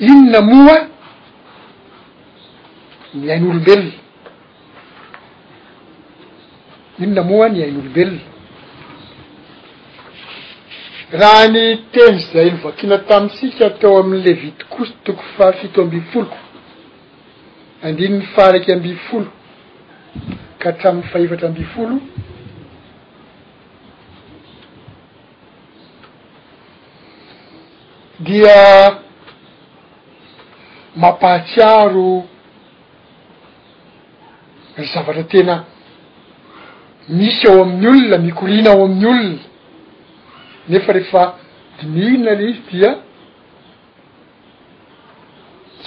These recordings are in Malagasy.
Inona moa ny ain'olombelona? Inona moa ny ain'olombelona? Raha ny teny izay novakiana tamintsika teo amin'ny Levitikosy toko fahafito ambin'ny folo andininy faha-iraika ambin'ny folo ka hatramin'ny fahefatra ambin'ny folo, dia mampahatsiaro ny zavatra tena misy ao amin'ny olona mikoriana ao amin'ny olona nefa rehefa dinihina le izy dia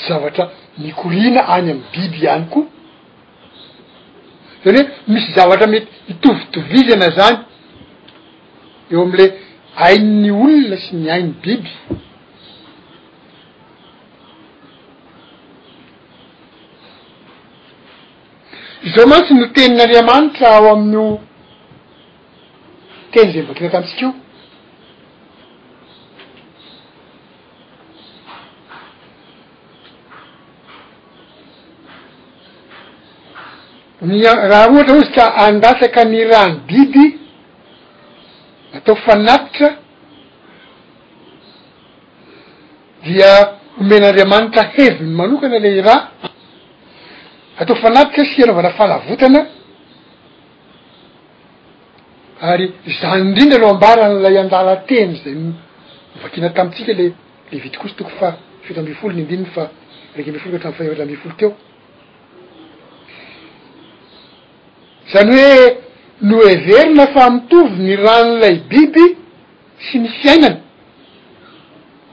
Zavatra mikoriana any amin'ny biby ihany koa. Zany hoe misy zavatra mety hitovitovizana zany eo am'le ain'ny olona sy ny ain'ny biby. Izao mantsy no tenin'Andriamanitra ao amin'io. teny izay novakiana tamintsika io ny raha ohatra ozy ka andatsaka ny rano biby atao fanatitra dia omen'andriamanitra heviny manokana le iraha atao fanatitra sy hanaovana fanavotana Ary izany indrindra no ambaran'ilay andalan-teny izay novakiana tamintsika ilay Levitikosy toko faha fito ambin'ny folo ny andininy faha iraika ambin'ny folo ka hatramin'ny faha efatra ambin'ny folo teo. Izany hoe noheverina fa mitovy ny ran'ilay biby sy ny fiainana.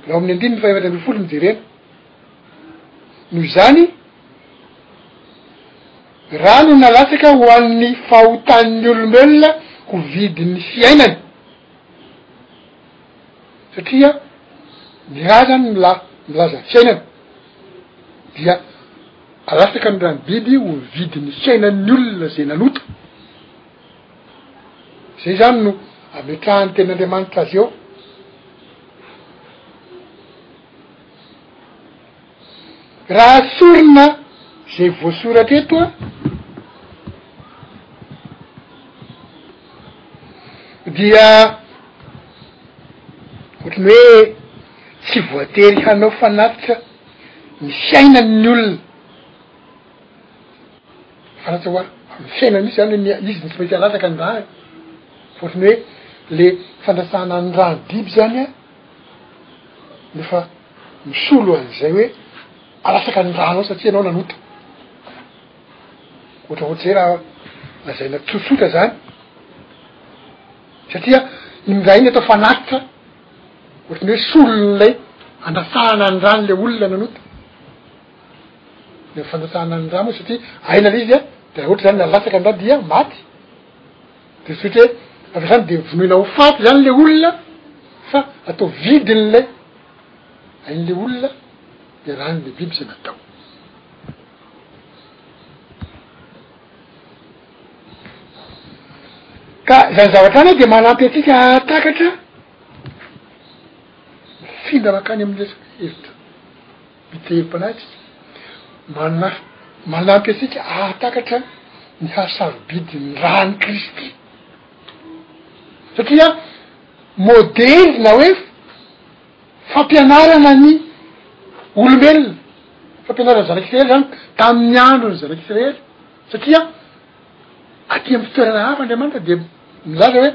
Raha ao amin'ny andininy faha efatra ambin'ny folo no jerena. Noho izany, Rano nalatsaka ho an'ny fahotan'ny olombelona ho vidin'ny fiainany, satria ny rà zany mila milaza fiainana, dia alatsaka ny ranobiby ho vidin'ny fiainan'ny olona zay nanota, zay zany no ametrahan'ny tenin'Andriamanitra azy eo. Raha sorona zay voasoratra eto a, dia ohatry ny hoe tsy voatery hanao fanatitra ny fiainan'ny olona, fanatitra hoa amin'ny fiainany mihitsy zany ny izy no tsy maintsy alatsaka ny ràny, fa ohatry ny hoe le fandrasana ny rà biby zany a, efa. misolo an'izay hoe alatsaka ny rano ao satria ianao nanota ohatraohatr'izay raha lazaina tsotsotra zany satria indray ny atao fanatitra ohatrany hoe solon'ilay andrasahana any rano le olona nanota ny fandrasahana any rano satria aina le izy a de raha ohatra zany nalatsaka ny rano dia maty de tsy ohatry hoe avy hany de vonoina ho faty zany le olona fa atao vidiny lay ain'le olona de arahin'le biby zay natao ka zany zavatra any de manampy antsika hahatakatra findra makany am'le hevitra Mijery mpanahy isika, mana, manampy antsika hahatakatra ny hasarobidin'ny ran'i Kristy. Satria modely na hoe fampianarana ny olombelona, fampianarana ny zanak'Isiraely zany tamin'ny andron'ny zanak'Isiraely, satria aty amin'ny fitoerana hafa Andriamanitra dia milaza hoe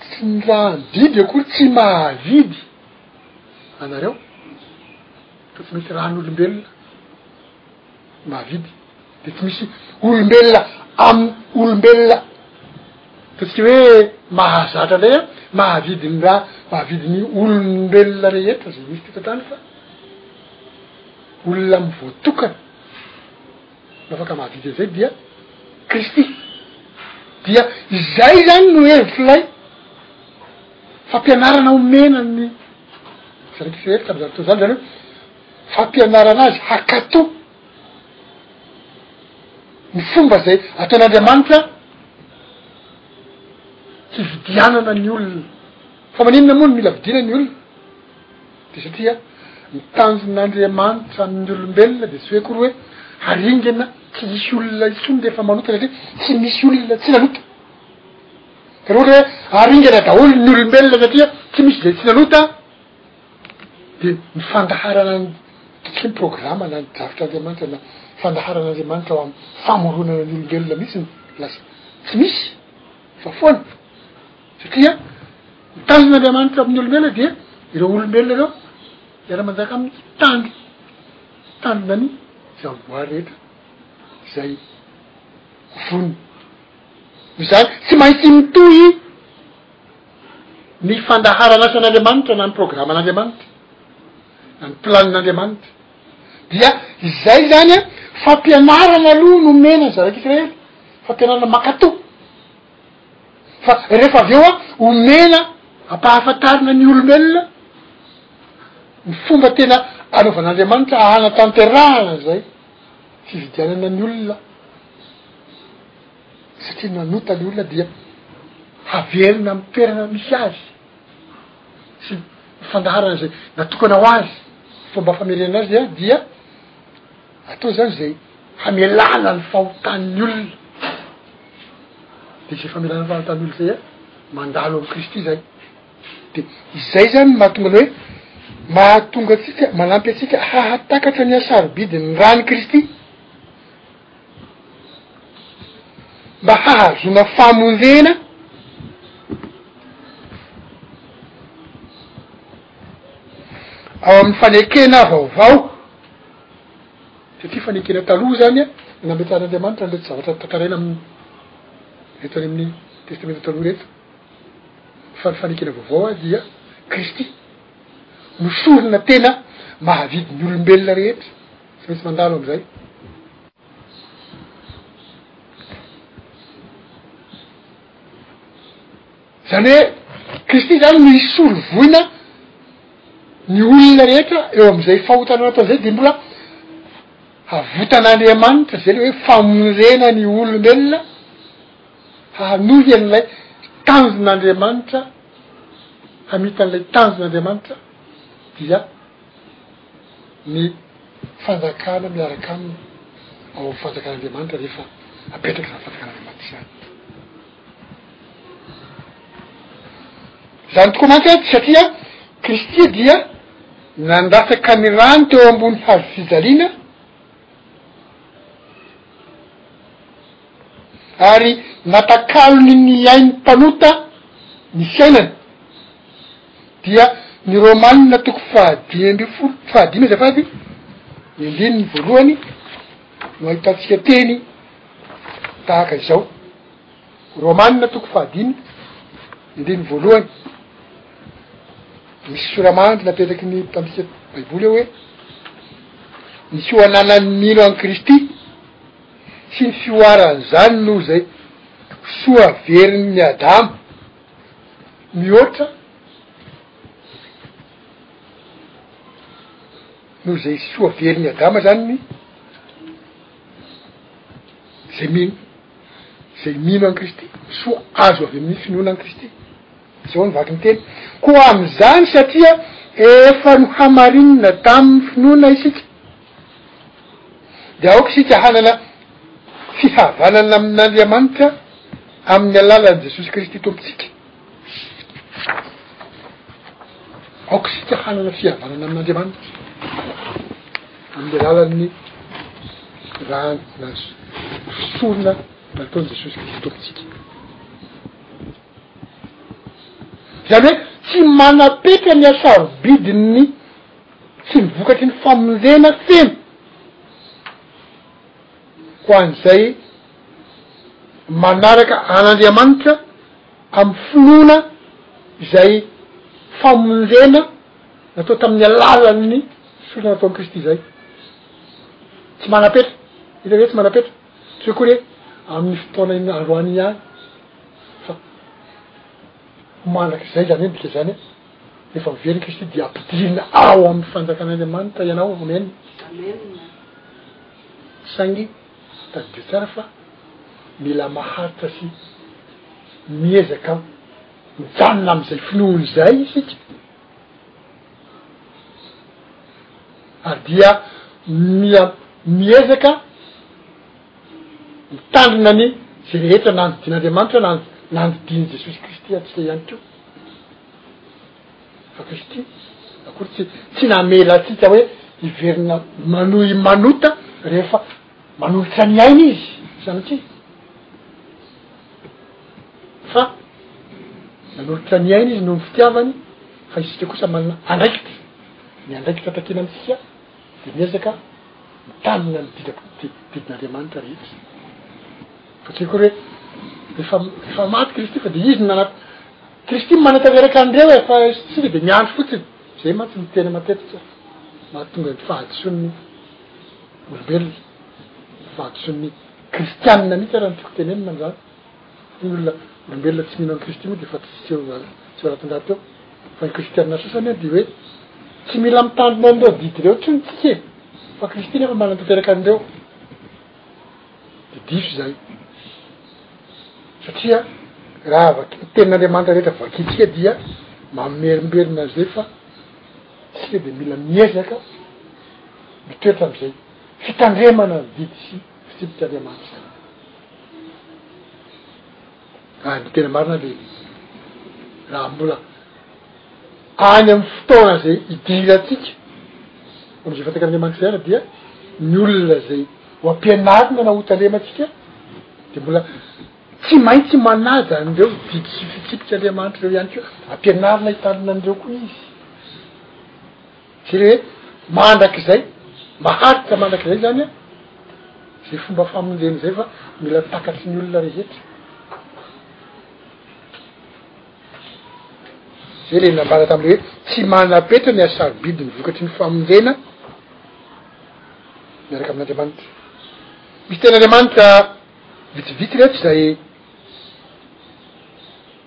tsy ny raha biby akory tsy mahavidy. anareo ka tsy mety raha an'olombelona mahavidy de tsy misy olombelona amy olombelona ataontsika hoe mahazatra ndray a mahavidy ny raha mahavidy ny olombelona rehetra zay misy teto an-tany fa olona amy voatokana no afaka mahavita an'izay dia Kristy. Dia izay izany no hevitr'ilay fampianarana omena ny zany kisa hevitra am'izany fotoana izany zany hoe fampianarana azy hakato ny fomba izay ataon'Andriamanitra hividianana ny olona fa maninona moa no mila vidiana ny olona Dia satria ny tanjon'Andriamanitra amin'ny olombelona dia tsy hoe akory hoe haringana tsy hisy olona intsony rehefa manota satria tsy misy olona tsy nanota. Ka raha ohatra hoe haringana daholo ny olombelona satria tsy misy izay tsy nanota dia ny fandaharana ny tsy ny programa na ny drafitr'Andriamanitra na fandaharan'Andriamanitra ao amin'ny famoronana ny olombelona mihitsy no lasa tsy misy fa foana. Satria ny tanana Andriamanitra amin'ny olombelona dia ireo olombelona ireo miara-manjaka amin'ny tany, tanana ny zavoboary rehetra izay vonona. Noho izany tsy maintsy mitohy ny fandaharan'asan'Andriamanitra na ny programan'Andriamanitra na ny planin'Andriamanitra. Dia izay zany an, fampianarana aloha nomena ny zanak'Israely, fampianarana mankatò. Fa rehefa avy eo an, omena ampahafantarina ny olombelona ny fomba tena anaovan'Andriamanitra hanatanterahana izay fividianana ny olona, satria nanota ny olona dia haverina amin'ny toerana misy azy sy ny fandaharana izay natokana ho azy, fomba famerenana azy dia Atao zany zay hamelana ny fahotan'ny olona, de zay famelana ny fahotan'ny olona zay a, mandalo amin'i Kristy zay, de izay zany no mahatonga ny hoe mahatonga antsika, manampy antsika hahatakatra ny hasarobidin'ny ran'i Kristy, mba hahazoana famonjena ao amin'ny fanekena vaovao. Satria efa nekena taloha izany an, dia nametrahan'Andriamanitra an'ireto zavatra tantaraina amin'ny eto any amin'ny testamenta taloha ireto, fa ny fanekena vaovao an dia Kristy no sorona tena mahavidy ny olombelona rehetra, tsy maintsy mandalo amin'izay. Izany hoe Kristy izany no hisolo voina ny olona rehetra eo amin'izay fahotana nataony izay dia mbola havotan'Andriamanitra izay le hoe famonjena ny olombelona hanohy an'ilay tanjon'Andriamanitra hamita an'ilay tanjon'Andriamanitra dia ny fanjakana miaraka aminy ao amin'ny fanjakan'Andriamanitra rehefa apetraka izany fanjakan'Andriamanitra izany. Izany tokoa mantsy atsy satria Kristy dia nandatsaka ny rany teo ambony hazo fijaliana ary natakalony ny ain'ny mpanota ny fiainany dia ny Romana toko fahadimy ambin'ny folo fahadimy azafady ny andininy voalohany no ahitantsika teny tahaka izao. Romanina toko fahadimy, andininy voalohany. Misy soramandry napetraky ny mpandika baiboly eo hoe ny tsy ho ananan'ny mino an'i Kristy sy ny fihoaran'izany noho izay soa verin'ny Adama mihoatra noho izay soa verin'ny Adama zany ny zay mino zay mino an'i Kristy soa azo avy amin'ny finoana an'i Kristy zao ny vaky ny teny koa am'izany satria efa nohamarinina tamin'ny finoana isika de aoka isika hanana fihavanana amin'Andriamanitra amin'ny alalan'i Jesosy Kristy Tompontsika Aoka isika hanana fihavanana amin'Andriamanitra amin'ny alalan'ny raha na sorona nataon'i Jesosy Kristy Tompontsika. Izany hoe tsy manapetra ny hasarobidin'ny tsy ny vokatry ny famonjena feno ho an'izay manaraka an'Andriamanitra amin'ny finoana izay famonjena natao tamin'ny alalan'ny sorona nataon'i Kristy izay. Tsy manam-petra. Hita ve tsy manam-petra? Tsy hoe koa re amin'ny fotoana in- androany ihany fa ho mandrakizay izany hoe midika izany hoe rehefa miverina i Kristy dia ampidirina ao amin'ny fanjakan'Andriamanitra ianao. Amen. Saingy. Tsy tadidio tsara fa mila maharitra sy miezaka mijanona am'izay finoany izay isika, ary dia mia- miezaka mitandrina ny ze rehetra nandidian'Andriamanitra na- nandidian'i Jesosy Kristy antsika ihany koa. Fa Kristy akory tsy tsy namela antsika hoe hiverina manohy manota rehefa manolotra ny aina izy sanatria fa nanolotra ny aina izy noho ny fitiavany fa isika kosa manana andraikitra ny andraikitra takina amitsika de miezaka mitanina ny didako di didin'andriamanitra rehetra fa tsy akory hoe efa efa maty kristy fa de izy nanat Christine manatanteraka an'ireo e, fa izy tsika dia miandry fotsiny, izay mantsy no tena matetika mahatonga ny fahadisoan'ny olombelona, ny fahadisoan'ny kristianina mihitsy ara ny tiako tenenina amin'izany, satria ny olona olombelona tsy mino an'i Kristy moa dia efa tsy eo izany, tsy eo anatin-draty eo, fa ny kristianina sasany an dia hoe tsy mila mitandrina an'ireo didy ireo intsony tsika e, fa Kristy nefa manatanteraka an'ireo. de diso zay satria raha vak- ny tenin'andriamanitra rehetra vakintsika dia mamerimberina azy zay fa tsika de mila miezaka mitoetra am'izay fitandremana ny didy sy fitsipitr'andriamanitra zany Ary ny tena marina dia raha mbola any amin'ny fotoana izay idirantsika amin'ny izay fantaka an'Andriamanitra izay ary dia ny olona izay ho ampianarina na ho talemantsika dia mbola tsy maintsy manaja an'ireo didy sy fitsipik'Andriamanitra ireo ihany koa, ampianarina hitarina an'ireo koa izy. Tsy re mandrakizay, maharitra mandrakizay zany an, zay fomba famonjena zay fa mila takatry ny olona rehetra. Zay le nambara tamle hoe tsy manapetra ny asarobidy ny vokatry ny famonjena miaraka amin'Andriamanitra. Misy ten'Andriamanitra vitsivitsy reto zay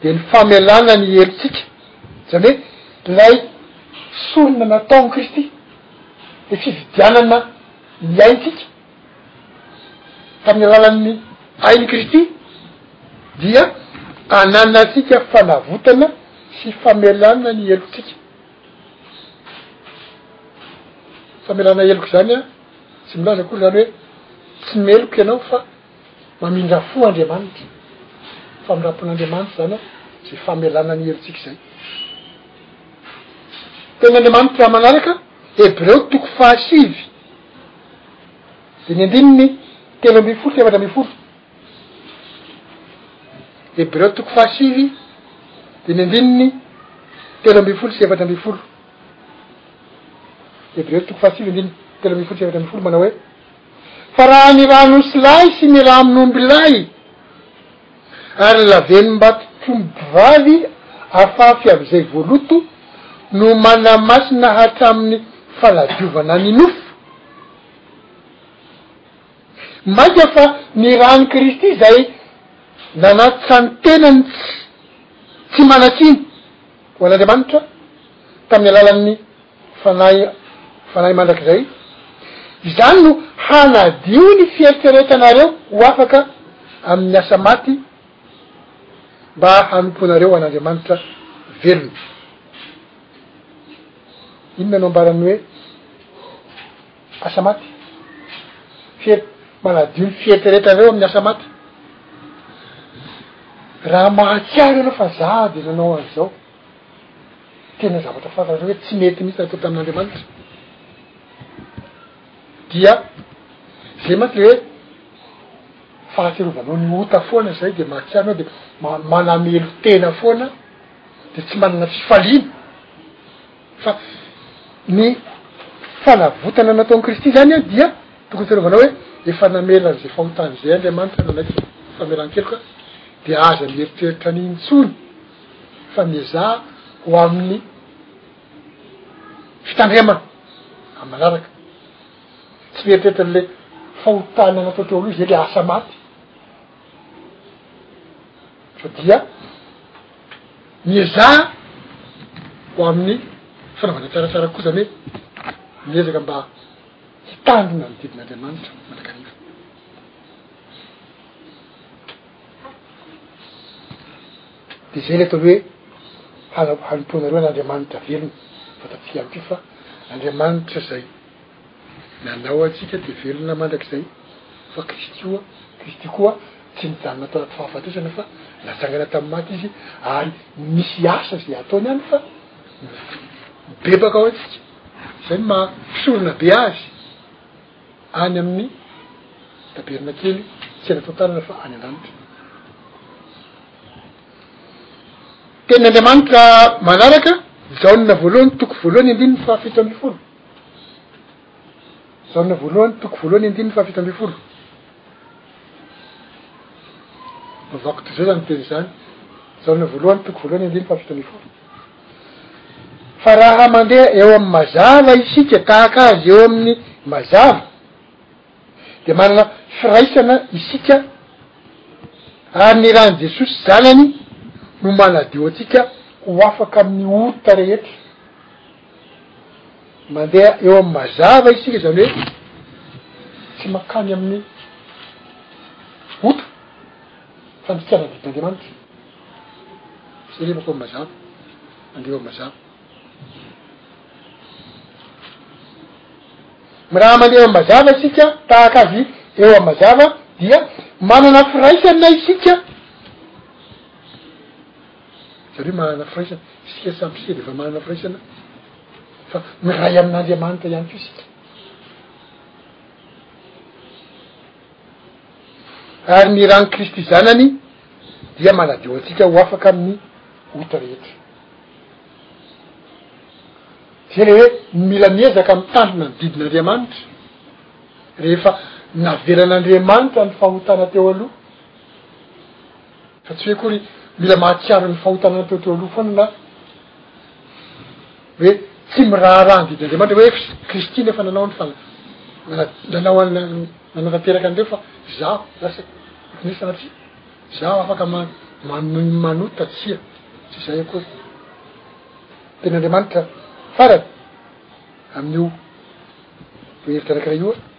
dia ny famelana ny helotsika, izany hoe ilay sorona nataon'i Kristy, ny fividianana ny aintsika tamin'ny alalan'ny ain'i Kristy dia ananantsika fanavotana sy famelana ny helotsika. Famelana heloka izany an, tsy milaza akory izany hoe tsy meloka ianao fa Mamindra fo Andriamanitra. Famindram-pon'Andriamanitra izany an, izay famelana ny herintsika izay. Tenin'Andriamanitra manaraka, Hebreo toko fahasivy, dia ny andininy telo ambin'ny folo sy efatra ambin'ny folo. Hebreo toko fahasivy, dia ny andininy telo ambin'ny folo sy efatra ambin'ny folo. Hebreo toko fahasivy, andininy telo ambin'ny folo sy efatra ambin'ny folo, manao hoe, Fa raha ny ran'osilahy sy ny ramon'ombilahy ary ny lavenimbaton-trombimpivavy afafy amin'izay voaloto no manamasina hatramin'ny fanadiovana ny nofo, mainka fa ny ran'i Kristy izay nanatitra ny tenany tsy tsy manan-tsiny ho an'Andriamanitra tamin'ny alalan'ny. Fanahy, Fanahy Mandrakizay, izany no hanadio ny fieritreretanareo ho afaka amin'ny asa maty mba hanompoanareo an'Andriamanitra velona. Inona no ambaran'ny hoe asa maty? Fier- manadio ny fieritreretanareo amin'ny asa maty. Raha mahatsiaro ianao fa za dia nanao an'izao. Tena zavatra farany hoe tsy mety mihitsy natao tamin'Andriamanitra dia zay mantsy le hoe fahatsiarovanao ny ota foana zay de mahatsiaro anao de ma- manamelo tena foana de tsy manana fifaliana fa ny fanavotana nataon'i kristy zany an dia tokony tsiarovanao hoe efa namela an'izay fahotany zay andriamanitra nanaiky famelan-keloka de aza mieritreritra any intsony fa miezaha ho amin'ny fitandremana amy manaraka tsy mieritreritra an'le fahotana natao teo aloha izay le asa maty fa dia miezaha ho amin'ny fanaovana tsaratsara koa zany hoe miezaka mba hitandrina ny didin'andriamanitra mandrakariva de zay le atao hoe hala- hanompoanareo an'Andriamanitra velona fa da tsy amty fa Andriamanitra zay nanao antsika de velona mandrakizay fa Kristy oa Kristy koa tsy nijanona tao anaty fahafatesana fa natsangana tamy maty izy ary misy asa zay ataony any fa mibebaka ao antsika zay no maha mpisorona be azy Any amin'ny tabernakely, tsy any an-tantanana fa any an-danitra. Tenin'Andriamanitra manaraka, Jaona voalohany toko voalohany andininy fahafito ambin'ny folo. Jaona voalohany toko voalohany andininy fahafito ambin'ny folo. Mavako toy izao izany teny izany, Jaona voalohany toko voalohany andininy fahafito ambin'ny folo. Fa raha mandeha eo amin'ny mazava isika tahaka azy eo amin'ny mazava dia manana firaisana isika ary ny ran'i Jesosy Zanany no manadio antsika ho afaka amin'ny ota rehetra. Mandeha eo amin'ny mazava isika izany hoe tsy mankany amin'ny ota fandikana ny didin'Andriamanitra. Jerevako amin'ny mazava, andreo amin'ny mazava. Miraha mandeha amin'ny mazava isika tahaka azy eo amin'ny mazava dia manana firaisana isika. Zareo manana firaisana, isika samy isika dia efa manana firaisana fa miray amin'Andriamanitra ihany koa isika. Ary ny ran'i Kristy Zanany dia manadio antsika ho afaka amin'ny ota rehetra. Zay le hoe ny mila miezaka mitandrina ny didin'Andriamanitra, rehefa navelan'Andriamanitra ny fahotana teo aloha, Fa tsy hoe akory mila mahatsiaro ny fahotana natao teo aloha foana na hoe tsy miraharaha ny didin'Andriamanitra hoe fs Kristy nefa nanao ny fana- na- nanao an- nanatanteraka an'ireo fa izaho lasa ny sanatria izaho afaka ma- man- manota tsia tsy izay akory ten'Andriamanitra farany amin'io hevitra anankiray io a.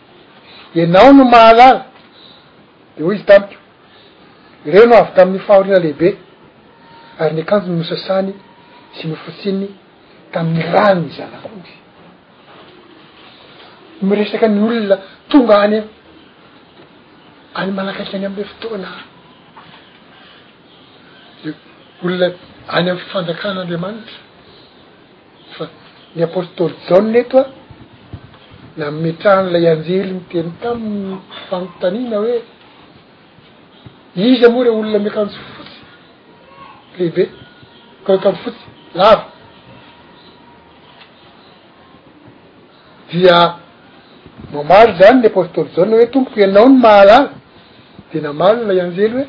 Ianao no mahalala. Dia hoy izy tamiko, Ireo no avy tamin'ny fahoriana lehibe, ary ny akanjony nosasany sy nofotsiny tamin'ny ran'ny Zanak'ondry. Miresaka ny olona tonga any any manakaiky any amin'ilay fotoana olona any amin'ny fanjakan'Andriamanitra. Fa ny apostoly Jaona eto a, nametrahan'ilay anjely niteny taminy fanontaniana hoe, iza moa ireo olona miakanjo fotsy lehibe, miakanjo fotsy lava? Dia mamaly izany ny apostoly Jaona hoe, tompoko ianao no mahalala. Dia namaly ilay anjely hoe,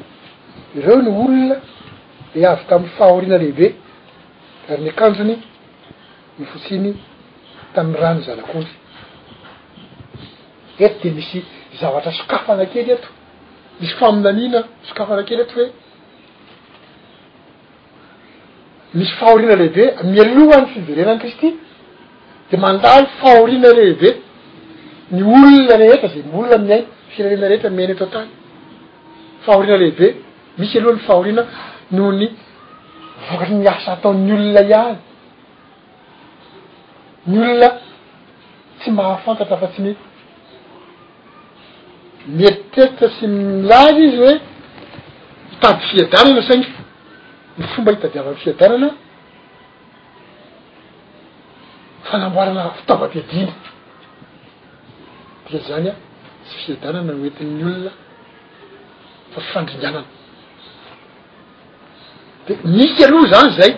ireo ny olona le avy tamin'ny fahoriana lehibe. Ary ny akanjony nofosiny tamin'ny rà ny zanak'ondry. Eto dia misy zavatra sokafana kely eto, misy faminaniana sokafana kely eto hoe misy fahoriana lehibe mialohan'ny fiverenan'i Kristy dia mandalo fahoriana lehibe ny olona rehetra zay mbola amin'ny ainy, firenena rehetra miaina eto an-tany, fahoriana lehibe. Misy aloha ny fahoriana noho ny vokatry ny asa ataon'ny olona ihany. Ny olona tsy mahafantatra afa-tsy ny mieritreritra sy milaza izy hoe hitady fiadanana saingy ny fomba hitadiavany fiadanana fanamboarana fitaovam-piadiana dia zany a tsy fiadanana no entin'ny olona fa fandringanana de misy aloha zany zay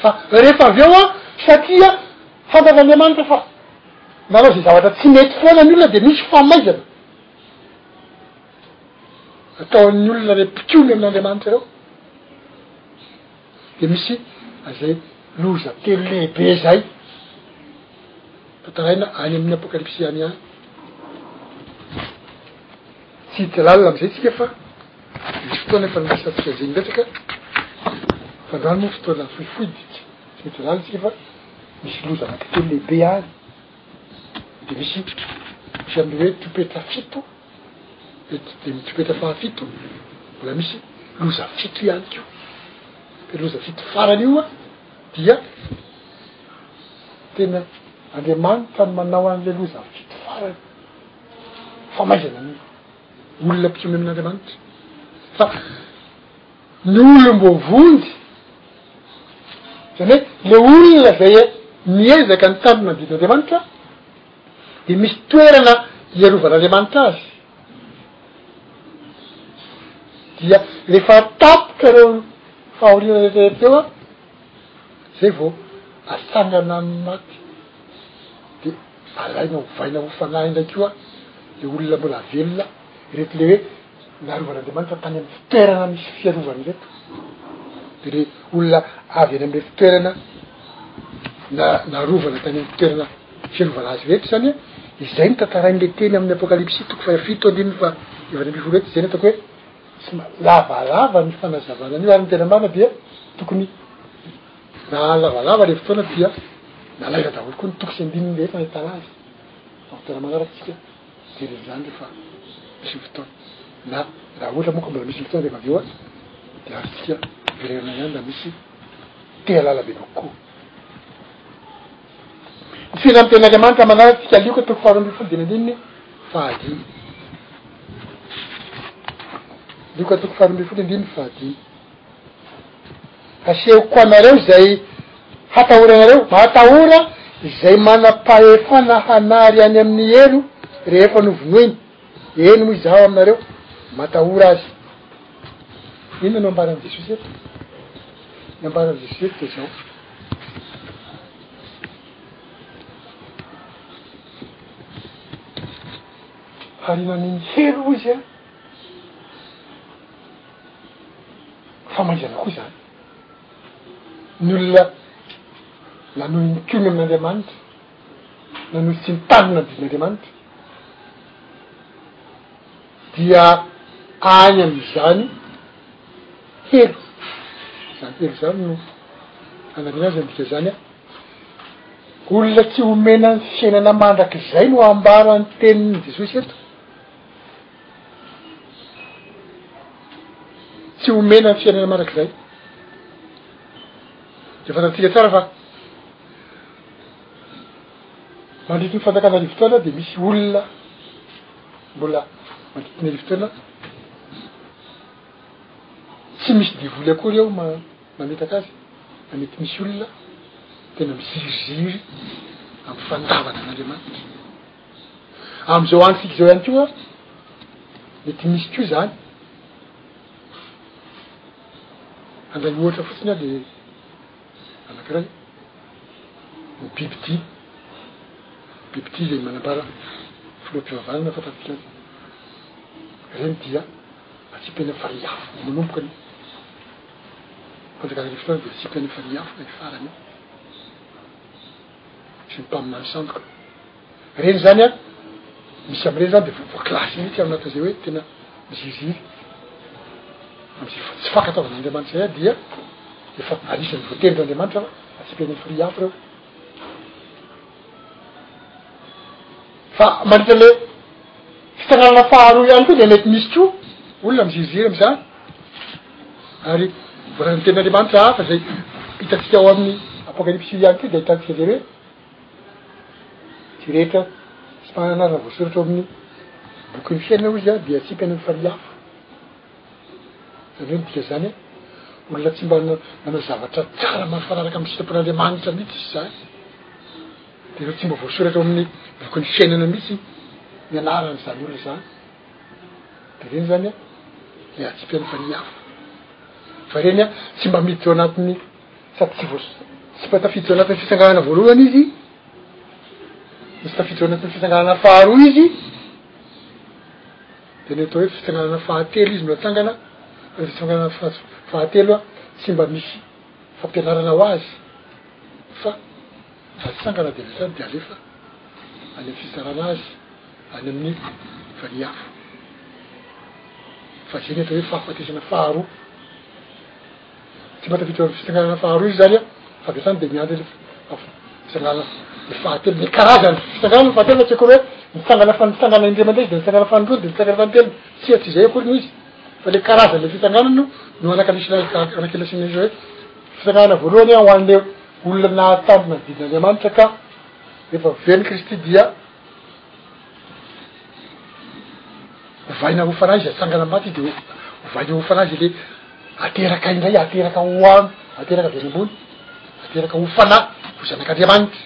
fa rehefa avy eo a satria fantan'andriamanitra fa manao zay zavatra tsy mety foana ny olona de misy famaizana ataon'ny olona re mpikomy amin'andriamanitra reo Dia misy an'izay loza telo lehibe izay tantaraina any amin'ny Apokalypsy any ihany. Tsy hita lalina amin'izay tsika fa misy fotoana efa niresahantsika an'izay indratraka fa androany moa fotoana fohifohy dia tsy tsy mety lalina tsika fa misy loza anankitelo lehibe any. dia misy ohatra ny hoe tropetra fito, dia ny tropetra fahafito mbola misy loza fito ihany koa. Dia loza fito farany io an, dia tena Andriamanitra ny manao an'ilay loza fito farany. Famaizana ny olona mpikomy amin'Andriamanitra. Fa ny olom-boavonjy, izany hoe le olona zay miezaka nitandrina ny didin'Andriamanitra de misy toerana hiarovan'Andriamanitra azy, dia rehefa tapitra reo fahoriana rehetrarehetra reo an, zay vao atsangana amin'ny maty de alaina ovaina ho fanahy indray koa le olona mbola velona, ireto le hoe. Narovan'Andriamanitra tany amin'ny fitoerana misy fiarovany ireto, dia le olona avy any amle fitoerana na narovana tany amin'ny fitoerana fiarovana azy rehetra zany a, izay no tantarain'le teny amin'ny Apokalypsy toko faha fito andininy faha efatra ambin'ny folo etsy, zay ny ataoko hoe sma lavalava ny fanazavana an'io, ary ny tena marina dia tokony raha lavalava le fotoana dia nalaina daholo koa ny toko sy andininy rehetra nahitana azy, amin'ny fotoana manaraka tsika. Jereo izany rehefa misy ny fotoana, na raha ohatra moa ka mbola misy ny fotoana rehefa avy eo aza dia azontsika verenana ihany raha misy tehalala bebe kokoa. Ny fiainana amin'ny tenin'Andriamanitra manaratsika Lioka toko faharoa ambin'ny folo dimy andininy fahadimy. Lioka toko faharoa ambin'ny folo andininy fahadimy. Asehoko anareo izay hatahoranareo, atahora izay manam-pahefana hanary any amin'ny helo rehefa novonoiny, eny moa izaho aminareo, matahora azy. Inona no ambaran'i Jesosy eto? Ny ambaran'i Jesosy eto dia zao. Harinan'ny helo hoy izy a. Fa manjary koa zany ny olona nanohy nikomy amin'Andriamanitra, nanohy tsy nitanina ny didin'Andriamanitra dia any amin'izany helo, zany helo zany no anarina azy andika zany an, olona tsy homena ny fiainana mandrakizay no ambaran'ny tenin'i Jesosy eto. Tsy omena ny fiainana mandrakizay. Dia fantatsika tsara fa mandritry ny fanjakana arivo taona dia misy olona mbola mandritry ny arivo taona tsy misy devoly akory eo ma mamitaka azy fa mety misy olona tena miziriziry am'fandavana an'andriamanitra Amin'izao androntsika izao ihany koa, mety misy koa izany. Handray ny ohatra fotsiny aho dia anankiray, ny bibidia. Bibidia izay manambara filoham-pivavahana fantatsika azy. Ireny dia atsipena farihy afo no manomboka ny fanjakana Arivo Taona dia atsipena farihy afo ilay farany. sy ny mpaminany sandoka reny zany an, misy amreny zany de efa voakilasy mihitsy ao anatin'izay hoe tena miziriziry am'zay fa tsy fankatoavan'Andriamanitra zay dia efa anisan'ny voatendrin'Andriamanitra fa atsipeliny fria afo reo. Fa mandritra le fitsanganana faharoa ihany koa dia mety misy koa olona miziriziry am'zany. Ary voalazan'ny tenin'Andriamanitra hafa zay hitantsika ao amin'ny Apokalypsy ihany koa dia ahitantsika zay hoe tsy rehetra tsy manana anarana voasoratra ao amin'ny bokin'ny fiainana hoy izy an dia atsipy any amin'ny farihy afo. Zany hoe midika zany hoe olona tsy mba nanao zavatra tsara mahafanaraka amin'ny sitrapon' Andriamanitra mihitsy izy zany. Dia efa tsy mba voasoratra ao amin'ny bokin'ny fiainana mihitsy ny anaran'izany olona izany. Dia ireny izany an, dia atsipihany fa niafina. Fa ireny an, tsy mba miditra ao anatin'ny, sady tsy voas-, tsy mba tafiditra ao anatin'ny fitsanganana voalohany izy, no tsy tafiditra ao anatin'ny fitsanganana faharoa izy, dia ny atao hoe fitsanganana fahatelo izy no atsangana, fa ny fitsanganana fahas-, fahatelo an, tsy mba misy fampianarana ho azy, fa. Raha tsy sangana dia avy hatrany dia alefa any amin'ny fitsarana azy any amin'ny valiafo. Fa izay ny atao hoe fahafatesana faharoa. Tsy mba tafiditra ao amin'ny fitsanganana faharoa izy izany fa avy hatrany dia miandry ilay fitsanganana fahatelo. Ny karazany fitsanganana fahatelo fa tsy akory hoe mitsangana fa mitsangana indray mandeha izy dia mitsangana fanindroany dia mitsangana fanitelony. Tsia, tsy izay akory no izy fa ilay karazan'ilay fitsanganana no anakalisina anakilasiana izy hoe fitsanganana voalohany ho an'ilay Olona nahary tamin' ny didin' Andriamanitra ka rehefa velon' Kristy dia ovaina ho fanahy izy atsangana am-bato izy dia ovaina ho fanahy izy le ateraka indray ateraka ho an ateraka avy any ambony ateraka ho fanahy ho zanak' Andriamanitra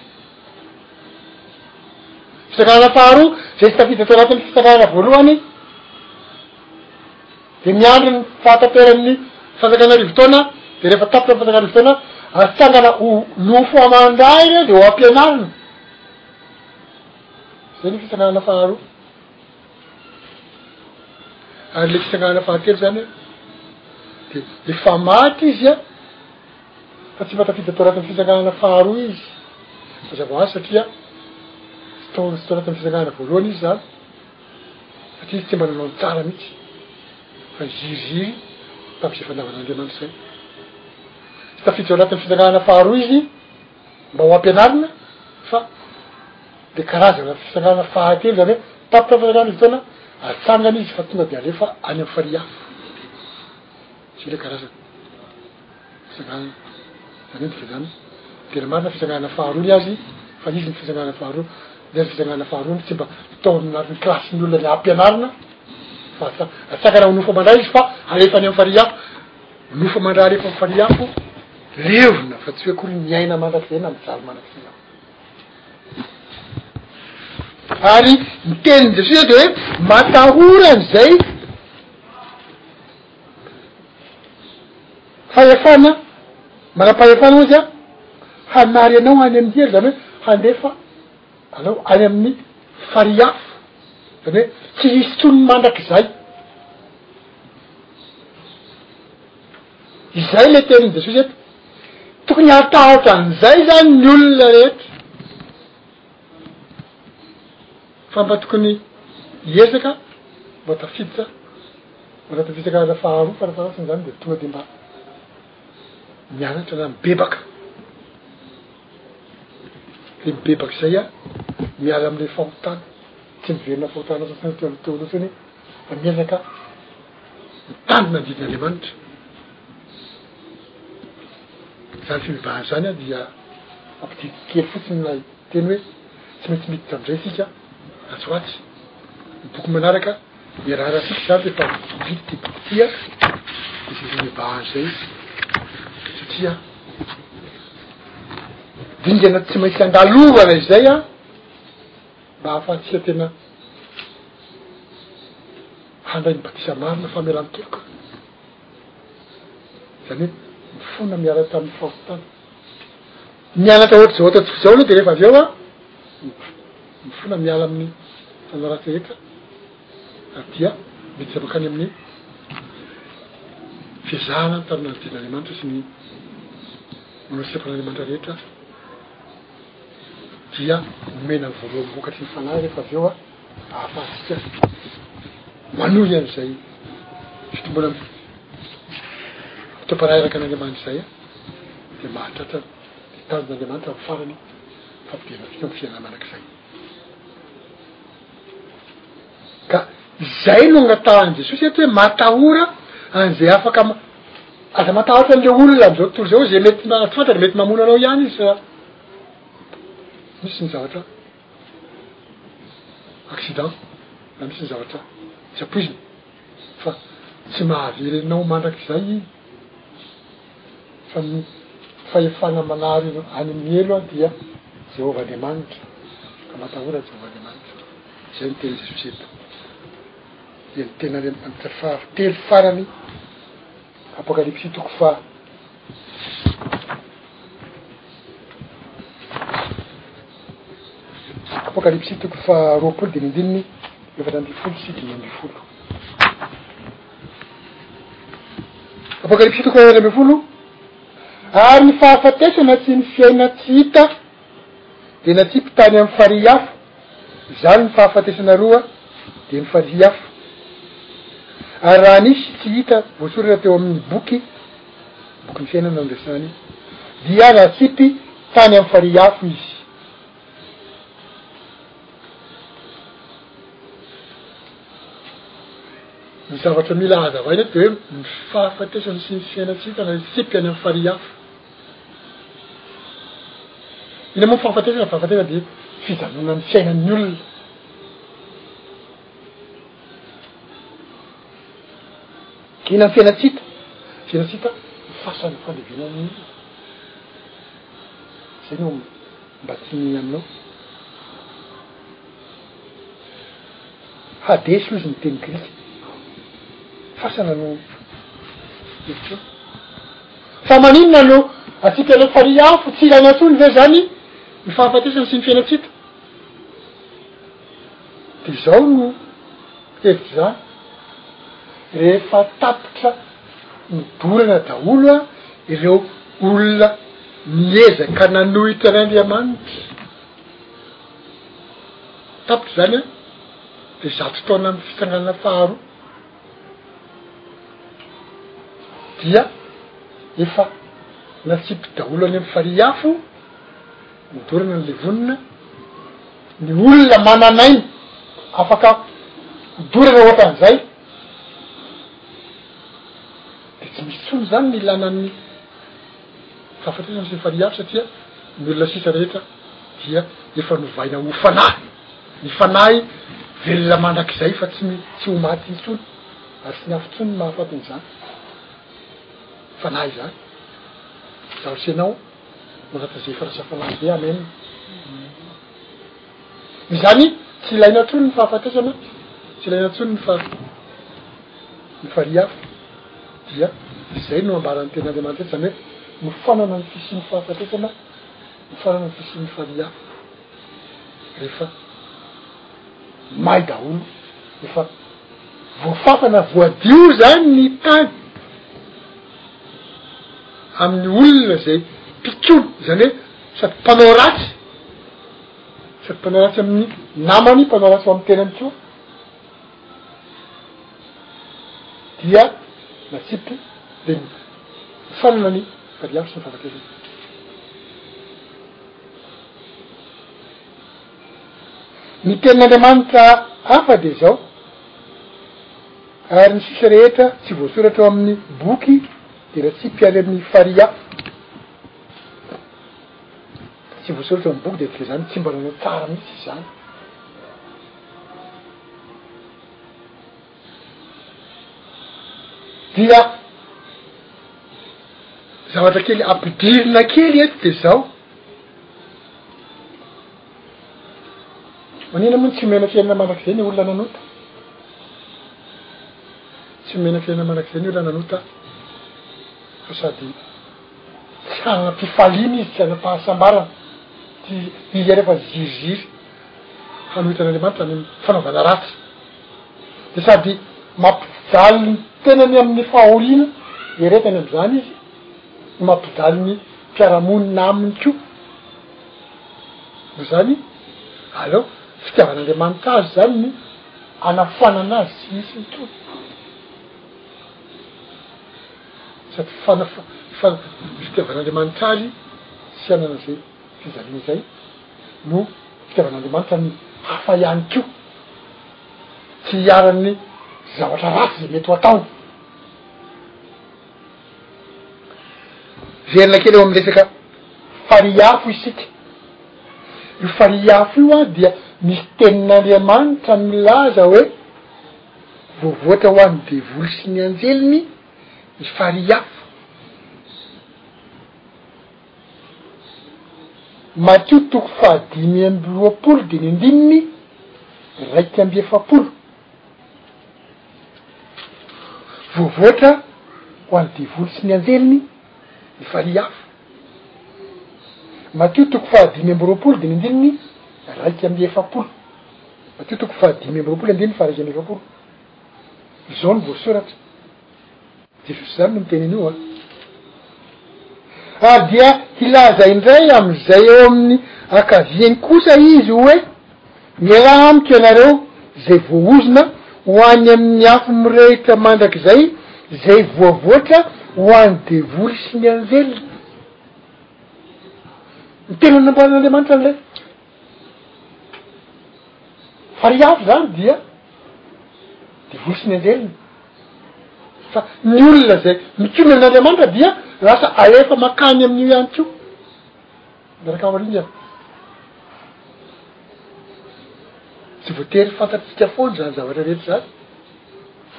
fitanarana faharoa zay tsy tafiditra tao anatin' ny fitanarana voalohany dia miandry ny fahataperan'ny fanjakana arivo taona, dia rehefa tapitra ny fanjakana arivo taona, atsangana ho nofo aman-dra ireo dia ho ampianarina. Izay ny fitsanganana faharoa. Ary le fitsanganana fahatelo zany hoe, dia efa maty izy an, fa tsy efa tafiditra tao anatin'ny fitsanganana faharoa izy, mazava ho azy satria tsy tao tsy tao anatin'ny fitsanganana voalohany izy zany. satria izy tsy mba nanao ny tsara mihitsy fa hiziriziry tamin'izay fandavan'Andriamanitra izay. Tsy tafiditra ao anatin'ny fisanganana faharoa izy mba ho ampianarina fa le karazana fisanganana fahatelo zany hoe tapitra ny fisanganana izy fotoana atsangana izy fa tonga de alefa any amin'ny farihy hafa. sy ilay karazana fitsangana zany hoe ny fitsangana tena marina fitsangana faharoa ny azy fa izy ny fitsangana faharoa ny azy fitsangana faharoa ny tsy mba tao anatin'ny kilasy ny olona ny ampianarina fa atsangana ho nofo aman-dray izy fa alefa any amin'ny farihy hafa nofo aman-dray alefa amin'ny farihy hafa levona fa tsy hoe akory ny aina mandrak'izay na mijaly mandrak'izay aho ary ny teniny Jesoa de hoe matahora an'izay Fahefana, manam-pahefana hoy izy an, hanary anao any amin'ny hery, izany hoe handefa anao any amin'ny farihy afo, izany hoe tsy hisy tsony ny mandrakizay. Izay le tenin'i Jesosy eto. Tokony hatahotra an'izay zany ny olona rehetra. Fa mba tokony hiezaka mba tafiditra mba tafiditra karazana faharoa farafahalasiny zany de tonga de mba mianatra na mibebaka de mibebaka zay a miala amle fahotana tsy miverina fahotana sasany teo teo aloha foana e fa miezaka mitandrina ny didin'Andriamanitra zany fibebahana zany a dia ampididy kely fotsiny ilay Teny hoe tsy maintsy miditra amin'izay isika atsy ho atsy. Ny boky manaraka iaraharantsika izany rehefa mividy ity boky ity dia jereo ny vahany izay satria dingana tsy maintsy andalovana izay a mba hahafahantsika tena handray ny batisa marina famelan-keloka izany hoe mifona miaraka tamin'ny fahotana Mianatra ohatry zao ataontsika zao aloha de rehefa avy eo an mifona miala aminy fanahy ratsy rehetra ary dia miditra mankany aminy fiezahana ny tanin'andro dian'Andriamanitra sy ny manao sitrapon'Andriamanitra rehetra dia omena ny voalohan'ny vokatry ny fanahy rehefa avy eo an ahafahantsika manohy an'izay fitomboana am toepanahiraka an'Andriamanitra izay an dia mahatratra ny tanjon' Andriamanitra amin'ny farany fampidirana antsika amin'ny fiainana mandrakizay. Ka izay no angatahan'i Jesosy eto hoe matahora an'izay afaka ma- aza matahotra an'le olona am'izao tontolo izao zay mety ma- tsy fantatra mety mamono anao ihany izy fa misy ny zavatra accident na misy ny zavatra tsy ampoizina fa tsy mahavery anao mandrakizay izy Fa ny fahefana manary any amin'ny helo an dia Jehovah Andriamanitra, ka matahora Jehovah Andriamanitra. Izay no tenin'i Jesosy eto. Dia ny tena Andriamanitra faha telo farany, Apokalypsy toko faha Apokalypsy toko faha roapolo dimy ambininy efatra ambin'ny folo sy dimy ambin'ny folo. Apokalypsy toko fahaenina ambin'ny folo, Ary ny fahafatesana sy ny fiainana tsy hita dia natsipy tany amin'ny farihy afo, izany ny fahafatesana roa dia ny farihy afo. Ary raha nisy tsy hita voasoratra teo amin'ny boky, bokin'ny fiainana no resahany, dia natsipy tany amin'ny farihy afo izy. Ny zavatra mila hazavaina eto dia hoe ny fahafatesany sy ny fiainantsika na isika any amin'ny farihy hafa. Inona moa ny fahafatesana? Fahafatesana dia fijanonan'ny fiainan'ny olona. Inona ny fiainantsika? Fiainantsika ny fasan'ny fandevenan'ny olona. Zay no mba tiany aminao. Hades ozy ny teny grika. Fasana no hevitro. Fa maninona no atsika le farihy afo tsy ilaina tsony ve zany ny fahafatesana sy ny fiainatsika? De izao no hevitro zany, rehefa tapitra nodorana daholo ireo olona niezaka nanohitra an'Andriamanitra, Tapitra izany an, dia zato taona amin'ny fitsanganana faharoa dia efa natsipy daholo any amin'ny farihy afo nodorana ny levonina ny olona manan'aina afaka hodorana ohatran'izay de tsy misy tsony zany ny lanan'ny Hafatra izy amin'izay fanihy avy satria ny olona sisa rehetra dia efa novaina ho fanahy, ny fanahy velona mandrakizay fa tsy tsy ho maty intsony ary tsy ny afo intsony no mahafaty an'izany fanahy izany. Izaho sy ianao mangataka izay firaisam-panahy izay. Amen. Izany tsy ilaina intsony ny fahafatesana, tsy ilaina intsony ny fa- ny farihy hafa, dia izay no ambaran'ny tenin'Andriamanitra eto, izany hoe nofoanana ny fisian'ny fahafatesana, nofoanana ny fisian'ny farihy hafa, rehefa may daholo, efa voafafana, voadio zany ny tany amin'ny olona izay mpikomy, izany hoe sady mpanao ratsy. Sady mpanao ratsy amin' ny namany, mpanao ratsy ho amin' ny tenany koa, dia natsipy dia nofanana ny valiandro sy ny fandra-piaviana. Ny tenin' Andriamanitra hafa dia izao, ary ny sisa rehetra tsy voasoratra ao amin' ny boky dia natsipy avy amin' ny farihy hafa. Tsy voasoratra ao amin'ny boky dia dia izany tsy mba nanao tsara mihitsy izany. Dia zavatra kely ampidirina kely eto dia zao. Manina moa tsy omena fiainana mandrakizay ny olona nanota. Tsy omena fiainana mandrakizay ny olona nanota fa sady Tsy hanam-pifaliana izy, tsy hanam-pahasambarana, tsy hijery afa-tsy ziriziry, hanohitan'Andriamanitra any amin'ny fanaovana ratsy, de sady mampijaly ny tenany amin'ny fahoriana iaretany amin'izany izy, no mampijaly ny mpiara-monina aminy koa. Noho izany, aleo fitiavan'Andriamanitra azy izany ny hanafoanana azy tsy hisy mitohy. sady fanafa fitiavan'Andriamanitra azy tsy hanana izay fijaliana izay no fitiavan'Andriamanitra ny hafa ihany ko tsy hiaran'ny zavatra ratsy zay mety ho ataony velona kely eo amin'ny resaka fariafo isika io fariafo io a dia misy tenin'Andriamanitra milaza hoe Voavoatra ho an'ny devoly sy ny anjeliny i farihy afo. Matio toko fahadimy amby roapolo dimy ambininy iraika amby efapolo. Voavoatra ho an'ny devoly sy ny anjeliny i farihy afo. Matio toko fahadimy amby roapolo dimy ambininy iraika amby efapolo. Matio toko fahadimy amby roapolo andininy faha iraika amby efapolo izao no voasoratra, Jesosy izany no miteny an'io a, ary dia hilaza indray amin'izay eo amin'ny ankaviany kosa izy hoe, Miaraha amiko ianareo izay voaozona ho any amin'ny afo mirehitra mandrakizay izay voavoatra ho an'ny devoly sy ny anjeliny. Ny tena nambaran'Andriamanitra an'ilay. Fa ry avy zany dia devoly sy ny anjeliny fa ny olona zay mitombina amin'Andriamanitra dia lasa alefa makany amin'io ihany ko miaraka aoriana tsy voatery fantatsika foana zany zavatra rehetra zany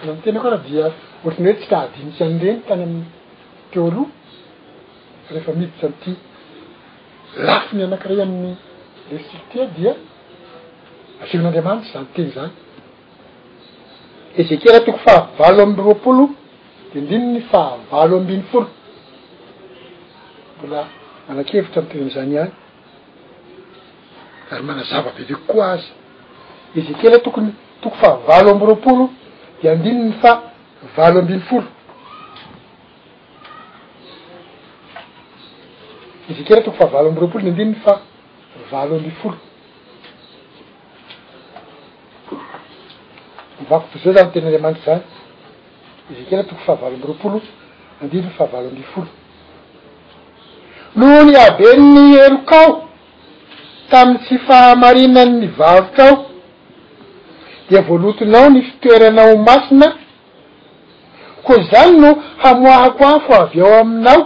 fa ny tenako ara dia ohatry ny hoe tsy tahadinika an'ireny tany amin'ny teo aloha rehefa miditra am'ty Lafiny anankiray amin'ny Esiktia dia asehon'Andriamanitra izany teny izany. Ezekiela toko fahavalo amby roapolo dia ndininy fahavalo ambin'ny folo. Mbola manakevitra ny teny izany ihany ary manazava be be kokoa azy. Ezekiela tokony toko fahavalo amby roapolo dia andininy fa valo ambin'ny folo. Ezekela toko fahavalo amby roapolo ny andininy fa valo amby folo. Mivako toy izao zany tena Andriamanitra zany. Ezekela toko fahavalo amby roapolo andininy fahavalo amby folo. Noho ny haben'ny helokao tamin'ny tsy fahamarinan'ny varotrao dia voalotonao ny fitoeranao masina Koa izany no hamoahako afo avy ao aminao,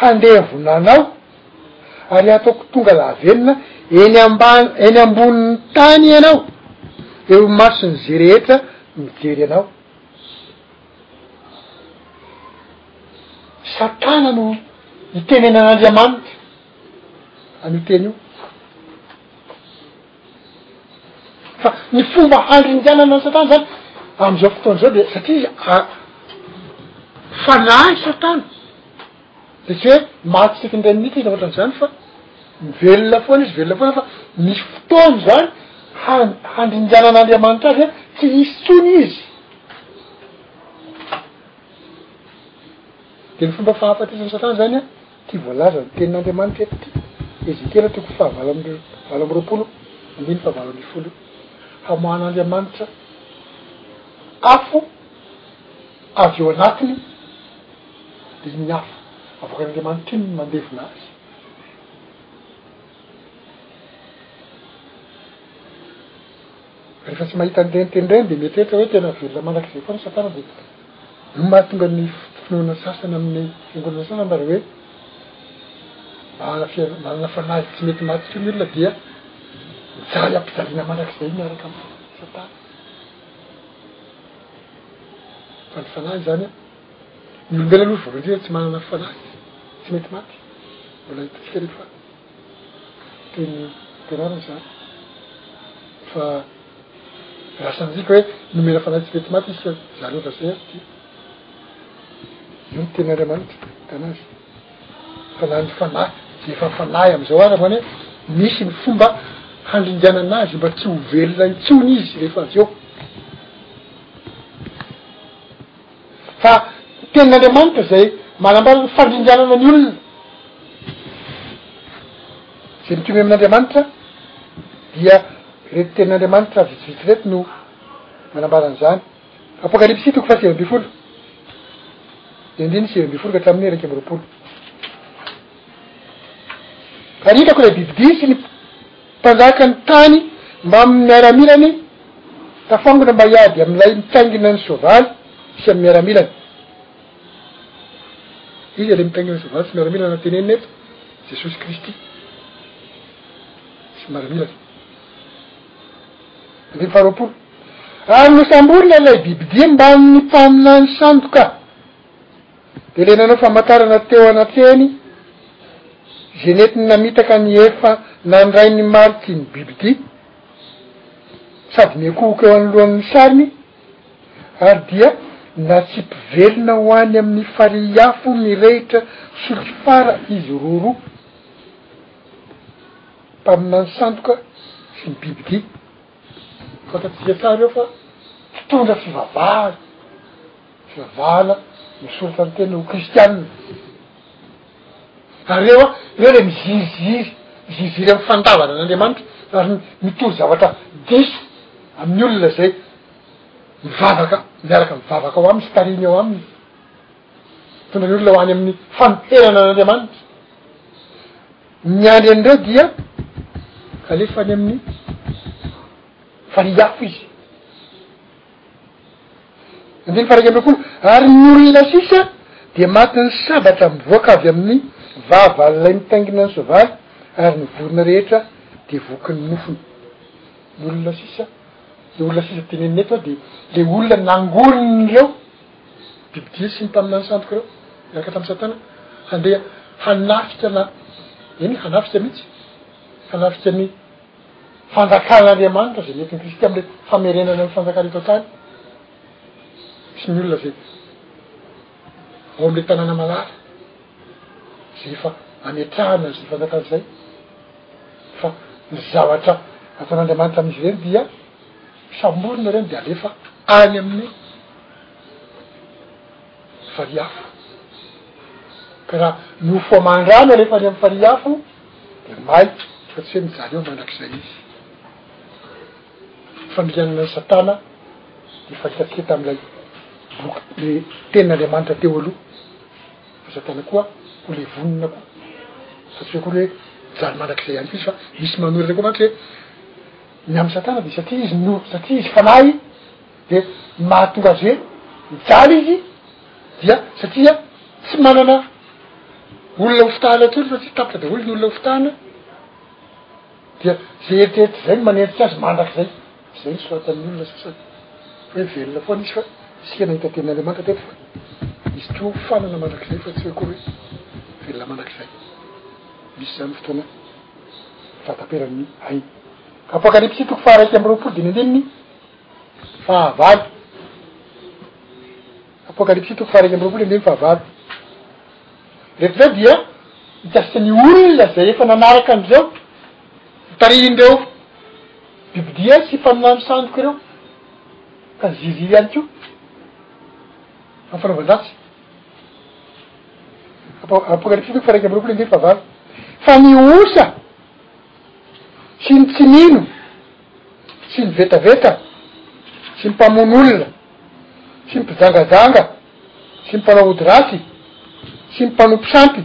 handevona anao, ary hataoko tonga lavenona eny ambany, eny ambonin'ny tany ianao, eo imason'izay rehetra mijery anao. Satana no itenenan'Andriamanitra an'io teny io. Fa ny fomba handringanana an'i Satana zany am'izao fotoana izao dia satria izy a fanahy Satana de tsy hoe maty isaky ny iray minitra izy na ohatran'izany fa velona foana izy velona foana fa misy fotoany zany han- handringanan'Andriamanitra azy hoe tsy hisy intsony izy. De ny fomba fahafatesan'i Satana zany an. Ity voalaza ny tenin'Andriamanitra eto ity, Ezekiela toko fahavalo amby valo amby roapolo, andininy fahavalo ambin'ny folo io, hamoahan'Andriamanitra afo avy eo anatiny, dia iny afo avoakan'Andriamanitra iny no mandevona azy. Rehefa tsy mahita an'ireny teny ireny dia mieritreritra hoe tena velona mandrakizay foana Satana dia io no mahatonga ny finoana sasany amin'ny fiangonana sasany mba hoe manana fiainana manana fanahy tsy mety maty intsony ny olona dia mijaly am-pijaliana mandrakizay miaraka amin'i Satana. Fa ny fanahy izany an, ny olombelona aloha voalohany indrindra tsy manana fanahy tsy mety maty, mbola hitantsika rehefa. teny am-pianarana izany fa lasa midika hoe nomena fanahy tsy mety maty isika zary eo lasa hery ty eo ny teny andriamanitra tana azy fa na ny fanahy ze efa fanahy am'izao ara vane misy ny fomba handringanana azy mba tsy ho velona intsony izy rehefa avy eo Fa tenin'Andriamanitra izay manambara ny fandringanana ny olona. Izay mitomy amin'Andriamanitra dia ireto tenin'Andriamanitra vitsivitsy ireto no manambara an'izany. Apokalypsy toko fahasivy ambin'ny folo. Dia andininy sivy ambin'ny folo ka hatramin'ny iraika amby roapolo. Ary hitako ilay bibidia sy ny Mpanjaka ny tany mbamin'ny miaramirany tafangona mba hiady amin'ilay mitaingina ny soavaly sy amin'ny miaramilany. Iza ilay mitaingina ny soavaly sy miaramilana no tenenina eto? Jesosy Kristy sy miaramilany. Andininy faharoapolo. Ary nosamborina ilay bibidia mbamin'ny mpaminany sandoka. Dia ilay nanao famantarana teo anatrehany izay nentiny namitaka ny efa nandray ny mariky ny bibidia sady niankohoka eo anoloan'ny sariny ary dia natsipy velona ho any amin'ny farihy afo mirehitra solika fara izy roa roa, mpaminany sandoka sy ny bibidia. Fantatsika tsara eo fa mpitondra fivavahana, fivavahana misoritra ny tena ho kristianina. Ary reo a, reo le miziriziry, miziriziry amin'ny fandavana an'Andriamanitra, ary mitory zavatra diso amin'ny olona zay mivavaka, miaraka mivavaka ao aminy sy tarihiny ao aminy. Mitondra ny olona ho any amin'ny fanoherana an'Andriamanitra. Miandry an'ireo dia alefa any amin'ny fariafo izy. Andiny faraika amby folo, ary ny olona sisa dia matin'ny sabatra mivoaka avy amin'ny vava lay mitaingina ny soavaly, ary ny vorona rehetra dia vokin'ny nofony. Ny olona sisa, le olona sisa tenenina eto a de le olona nangonin'ireo. Bibidia sy ny mpaminany sandoka ireo, miaraka tamin'i Satana, handeha hanafika na, eny, hanafika mihitsy, hanafika ny fanjakan'Andriamanitra, izay mety ny Kristy amin'ilay famerenana ny fanjakany eto an-tany, sy ny olona izay ao amin'ilay tanàna malala, izay efa ametrahana izay fanjakana izay, fa ny zavatra ataon'Andriamanitra amin'izy ireny dia. Samborina ireny dia alefa any amin'ny farihy afo. Ka raha ny ho foaman-drano alefa any amin'ny farihy afo dia may fa tsy hoe mijaly eo mandrakizay izy. Fandringanana an'i Satana dia efa hitantsika tamin'ilay boky le tenin'Andriamanitra teo aloha fa Satana koa ho levonina koa fa tsy hoe akory hoe hijaly mandrakizay ihany koa izy fa misy manohitra koa mantsy hoe Ny amin'i Satana dia satria izy no, satria izy fanahy, dia ny mahatonga azy hoe mijaly izy dia satria tsy manana olona hofitahana intsony satria tapitra daholo ny olona hofitahana, dia izay eritreritra izay no manendrika azy mandrakizay. Izay no soratan'ny olona sasany fa hoe velona foana izy fa isika nahita tenin'Andriamanitra teto fa izy toa hofanana mandrakizay fa tsy hoe akory hoe velona mandrakizay. Misy izany fotoana. Tsy tataperan' ny ainy. Apokalypsy toko faha-iraika amby roapolo dimy ambininy fahavalo. Apokalypsy toko faha-iraika amby roapolo ambininy fahavalo. Reto zao dia mikasika ny olona zay efa nanaraka an'izao tarihin'ireo bibidia sy faminany sandoka ireo ka ziriziry ihany koa amin'ny fanaovan-dratsy. Apokalypsy toko faharaika amby roapolo andininy fahavalo fa ny osa sy ny tsy mino sy ny vetaveta sy ny mpamono olona sy ny mpijangajanga sy ny mpanao ody ratsy sy ny mpanompo sampy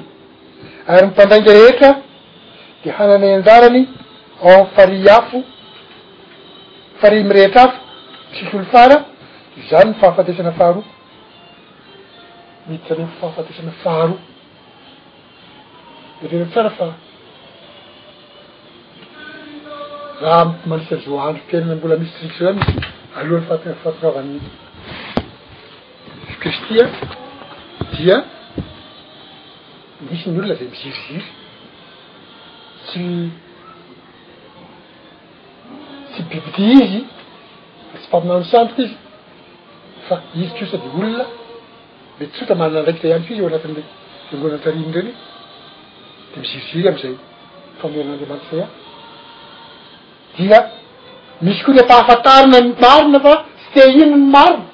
ary ny mpandainga rehetra dia hanana anjarany ao amin'ny farihy afo farihy mirehetra afo tsy solifara izany ny fahafatesana faharoa miditra any amin'ny fahafatesana faharoa. Jerena tsara fa raha mandritra izao androm-piainana mbola misy tsiraidraika izao ihany alohan'ny fahatonga- fahatongavan'i Jesoa Kristy an, dia misy ny olona izay miziriziry tsy Tsy biby ity izy, tsy mpaminany sandoka izy, fa izy kosa dia olona, dia tsotra manana andraikitra ihany koa eo anatin'ireny fiangonana tarihiny ireny, dia miziriziry amin'izay fameren'Andriamanitra izay ahy. Dia misy koa ny ampahafantarina ny marina fa tsy te hino ny marina,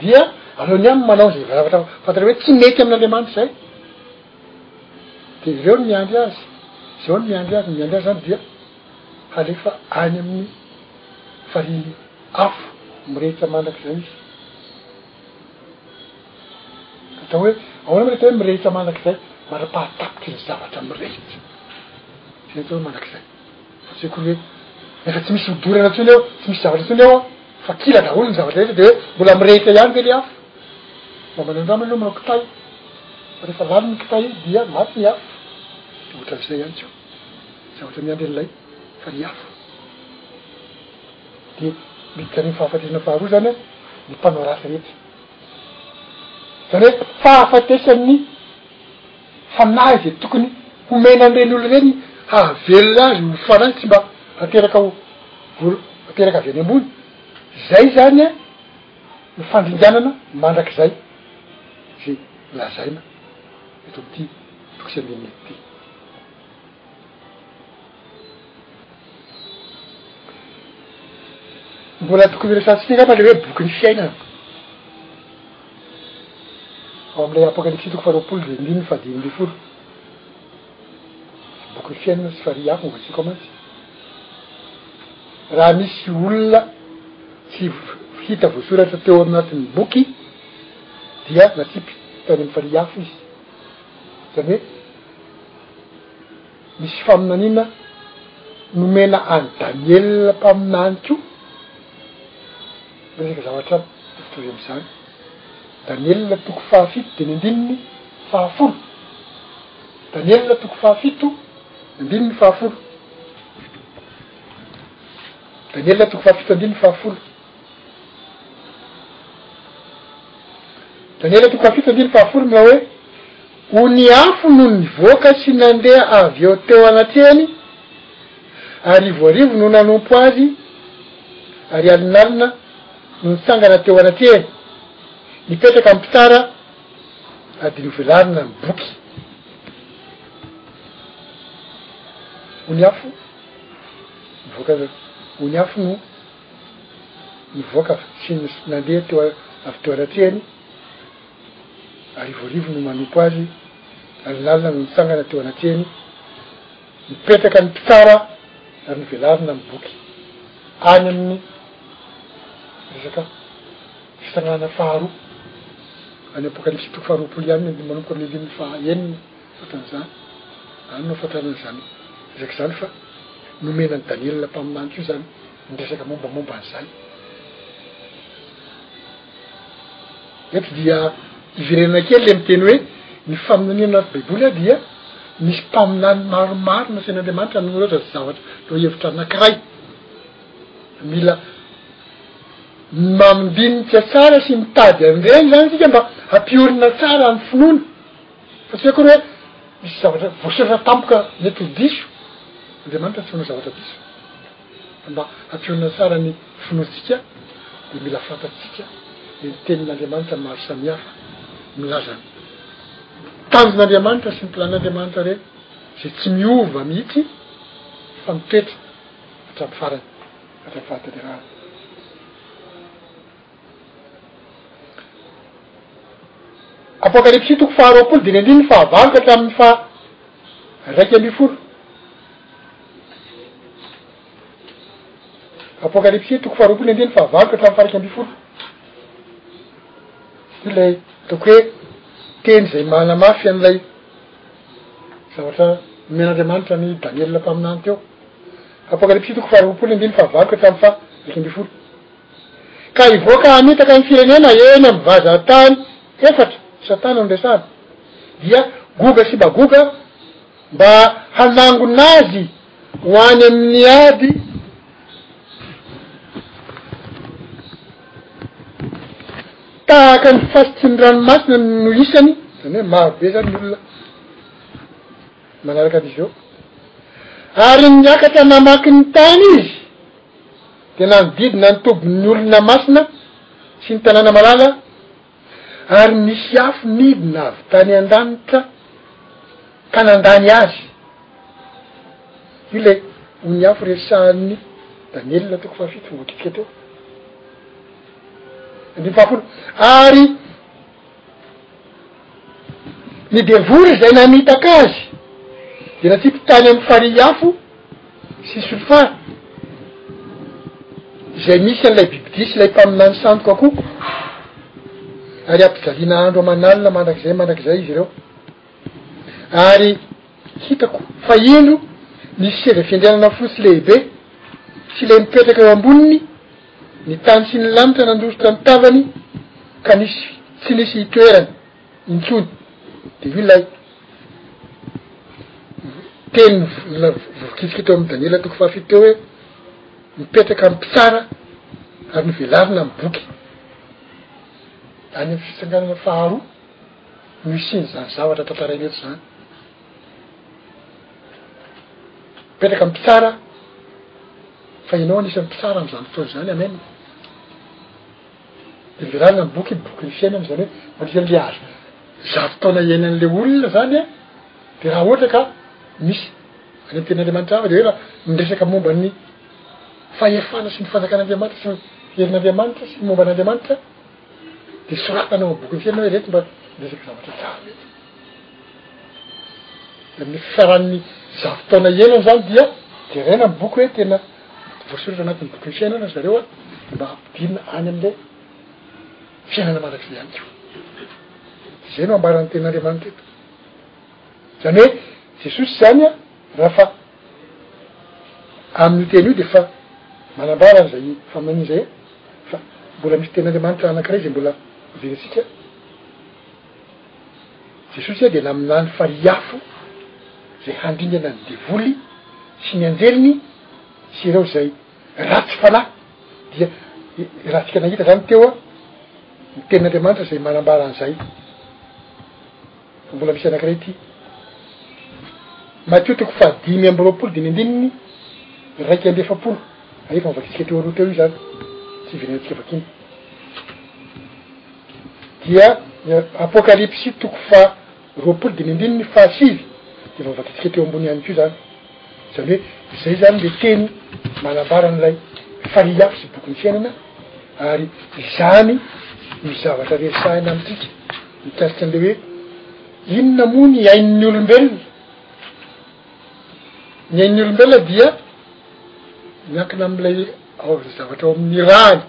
dia aleony ihany manao izay zavatra fantatrao hoe tsy mety amin'Andriamanitra izay. dia ireo no miandry azy, izao no miandry azy, ny miandry azy zany dia halefa any amin'ny farihy afo mirehitra mandrakizay izy, atao hoe ahoana moa le atao hoe mirehitra mandrakizay, mandrapahatapitra ny zavatra mirehitra, zay atao hoe mandrakizay. Tsy akory hoe rehefa tsy misy midorana intsony eo, tsy misy zavatra intsony eo an, fa kila daholo ny zavatra rehetra dia hoe mbola mirehitra ihany ve ny afo? Mba manao angamba ianao manao kitay, fa rehefa lany ny kitay dia maty ny afo. Dia ohatran'izay ihany koa ny zavatra miandry an'ilay fa ny afo. Dia miditra any amin'ny fahafatesana faharoa izany an, ny mpanao ratsy rehetra. Izany hoe fahafatesan'ny. Fanahy dia tokony homena an'ireny olona ireny hahavelona azy ho fanahy tsy mba hateraka ho vola hateraka avy any ambony. Izay izany an no fandringanana mandrakizay izay lazaina eto amin'ity toko sy andininy ity. Mbola tokony horesahantsika angamba le hoe boky ny fiainana ao am'ilay apokalypsy toko faharoapolo dia ndininy fahadimy ambin'ny folo boky ny fiainana sy farihy hafa mbola tsy ko mantsy raha misy olona tsy hita voasoratra teo anatin'ny boky dia natsipy tany am'y farihy hafa izy Izany hoe misy faminaniana nomena an'i Daniela mpaminany koa, resaka zavatra mitovitovy amin'izany, Daniela toko fahafito dimy ambininy fahafolo, Daniela toko fahafito ambininy fahafolo, Daniela toko fahafito ambininy fahafolo. Daniela toko fahafito andiny fahafolo milao hoe ho ny afo no nivoaka sy nandeha avy eo teo anatrehany, arivoarivo no nanompo azy, ary alinalina no nitsangana teo anatrehany. Nipetraka amin'ny mpitsara ady novelarina ny boky. Ho ny afo nivoaka, ho ny afo no nivoaka avy tsy nisy nandeha teo avy teo anatrehany, arivorivo no manompo azy, alinalina no nitsangana teo anatrehany, nipetraka ny mpitsara ary novelarina ny boky any amin'ny resaka fisagnahana faharoa any apokalypsy toko faharoapolo ihany ny manomboka amin'ny andininy fahaenina Fototran'izany, any no afatranan'izany resaka izany fa nomena an'i Daniela mpaminany koa izany ny resaka mombamomba an'izany. Eto dia iverenana kely ilay miteny hoe ny faminaniana anaty Baiboly aho dia misy mpaminany maromaro nasain'Andriamanitra nanoratra zavatra lohahevitra anankiray. Mila mandinika tsara sy mitady an'ireny izany isika mba hampiorina tsara ny finoana. Fa tsy akory hoe misy zavatra voasoratra tampoka mety ho diso, Andriamanitra tsy manao zavatra diso. Fa mba hampiorina tsara ny finoantsika dia mila fantatsika ny ny tenin'Andriamanitra maro samihafa milaza ny tanjon'Andriamanitra sy ny plan'Andriamanitra ireny izay tsy miova mihitsy fa mitoetra hatramin'ny farany, hatramin'ny fahatanterahana. Apokalypsy toko faha roapolo dimy andininy faha valo ka hatramin'ny faha iraika ambin'ny folo. Apokalypsy toko faha roapolo andininy faha valo ka hatramin'ny faha iraika ambin'ny folo. Ilay toko hoe teny izay manamafy an'ilay zavatra nomen'Andriamanitra ny Daniela mpaminany teo. Apokalypsy toko faha roapolo andininy faha valo ka hatramin'ny faha iraika ambin'ny folo. Ka hivoaka hamitaka ny firenena eny amin'ny vazan-tany efatra, Satana no resahana, dia Goga sy Magoga, mba hanangona azy ho any amin'ny ady tahaka ny fasitry ny ranomasina no isany, izany hoe maro be izany ny olona manaraka azy ireo. Ary niakatra namaky ny tany izy. dia nanodidina ny tobin'ny olona masina sy ny tanàna malala, ary nisy afo nidina avy tany an-danitra ka nandany azy. Io ilay ony afo resahan'ny Daniela toko fahafito voakitika teo. Andininy fahafolo, ary. Ny devoly izay namitaka azy dia natsipy tany amin'ny farihy afo sy Sulfar izay misy an'ilay bibidia sy ilay mpaminany sandoka koa ary ampijaliana andro aman'alina mandrakizay mandrakizay izy ireo ary hitako fa indro nisy seza fiandrianana fotsy lehibe tsy le mipetraka eo amboniny Ny tany sy ny lanitra nandositra ny tavany ka nisy tsy nisy itoerany intsony dia io ilay teny vovokitsiky teo amin'ny Daniela toko fahafito teo hoe mipetraka amin'ny mpitsara ary novelarina amin'ny boky any amin'ny fitsanganana faharoa no hisian'izany zavatra tantaraina eto izany. Mipetraka mpitsara fa ianao anisan'ny mpitsara am'zany fotoana zany amen iverana ny boky boky ny fiainana zany hoe mandritra le azo zato taona iainan'le olona zany a de raha ohatra ka misy any ampian'andriamanitra afa de hoe raha miresaka momba ny fahefana sy ny fanjakan'andriamanitra sy ny herin'andriamanitra sy ny momba an'andriamanitra de soratanao am'boky ny fiainana hoe reto mba miresaka zavatra tsara reto Amin'ny fifaran'ny zato taona hiainany zany dia jerena ny boky hoe tena voasoratra anatin'ny bokin'ny fiainana ry zareo a de mba ampidina any amle fiainana mandrakizay ihany ko zay no ambaran'ny ten'andriamanitra eto zany hoe jesosy zany a raha fa amin'io teny io de fa manambara an'izay faminaniana zay hoe fa mbola misy ten'andriamanitra anankiray zay mbola hojerentsika Jesosy aho dia naminany fa hiafo izay handringana ny devoly sy ny anjeliny sy ireo izay ratsy fanahy dia raha tsika nahita izany teo an ny tenin'Andriamanitra izay manambara an'izay fa mbola misy anankiray ity Matio toko faha dimy amby roapolo dimy ambininy iraika amby efapolo aefa nivakitsika teo aloha teo io izany tsy hiverenantsika vakina Dia ny Apokalypsy toko faha roapolo dimy ambininy faha sivy dia voavakitika teo ambony ihany koa izany, izany hoe izay izany ilay teny manambara an'ilay farihy sy bokin'ny fiainana ary izany no zavatra resahina amintsika mikasika an'ilay hoe inona moa ny ain'ny olombelona ny ain'ny olombelona dia miankina amin'ilay ao zavatra ao amin'ny rany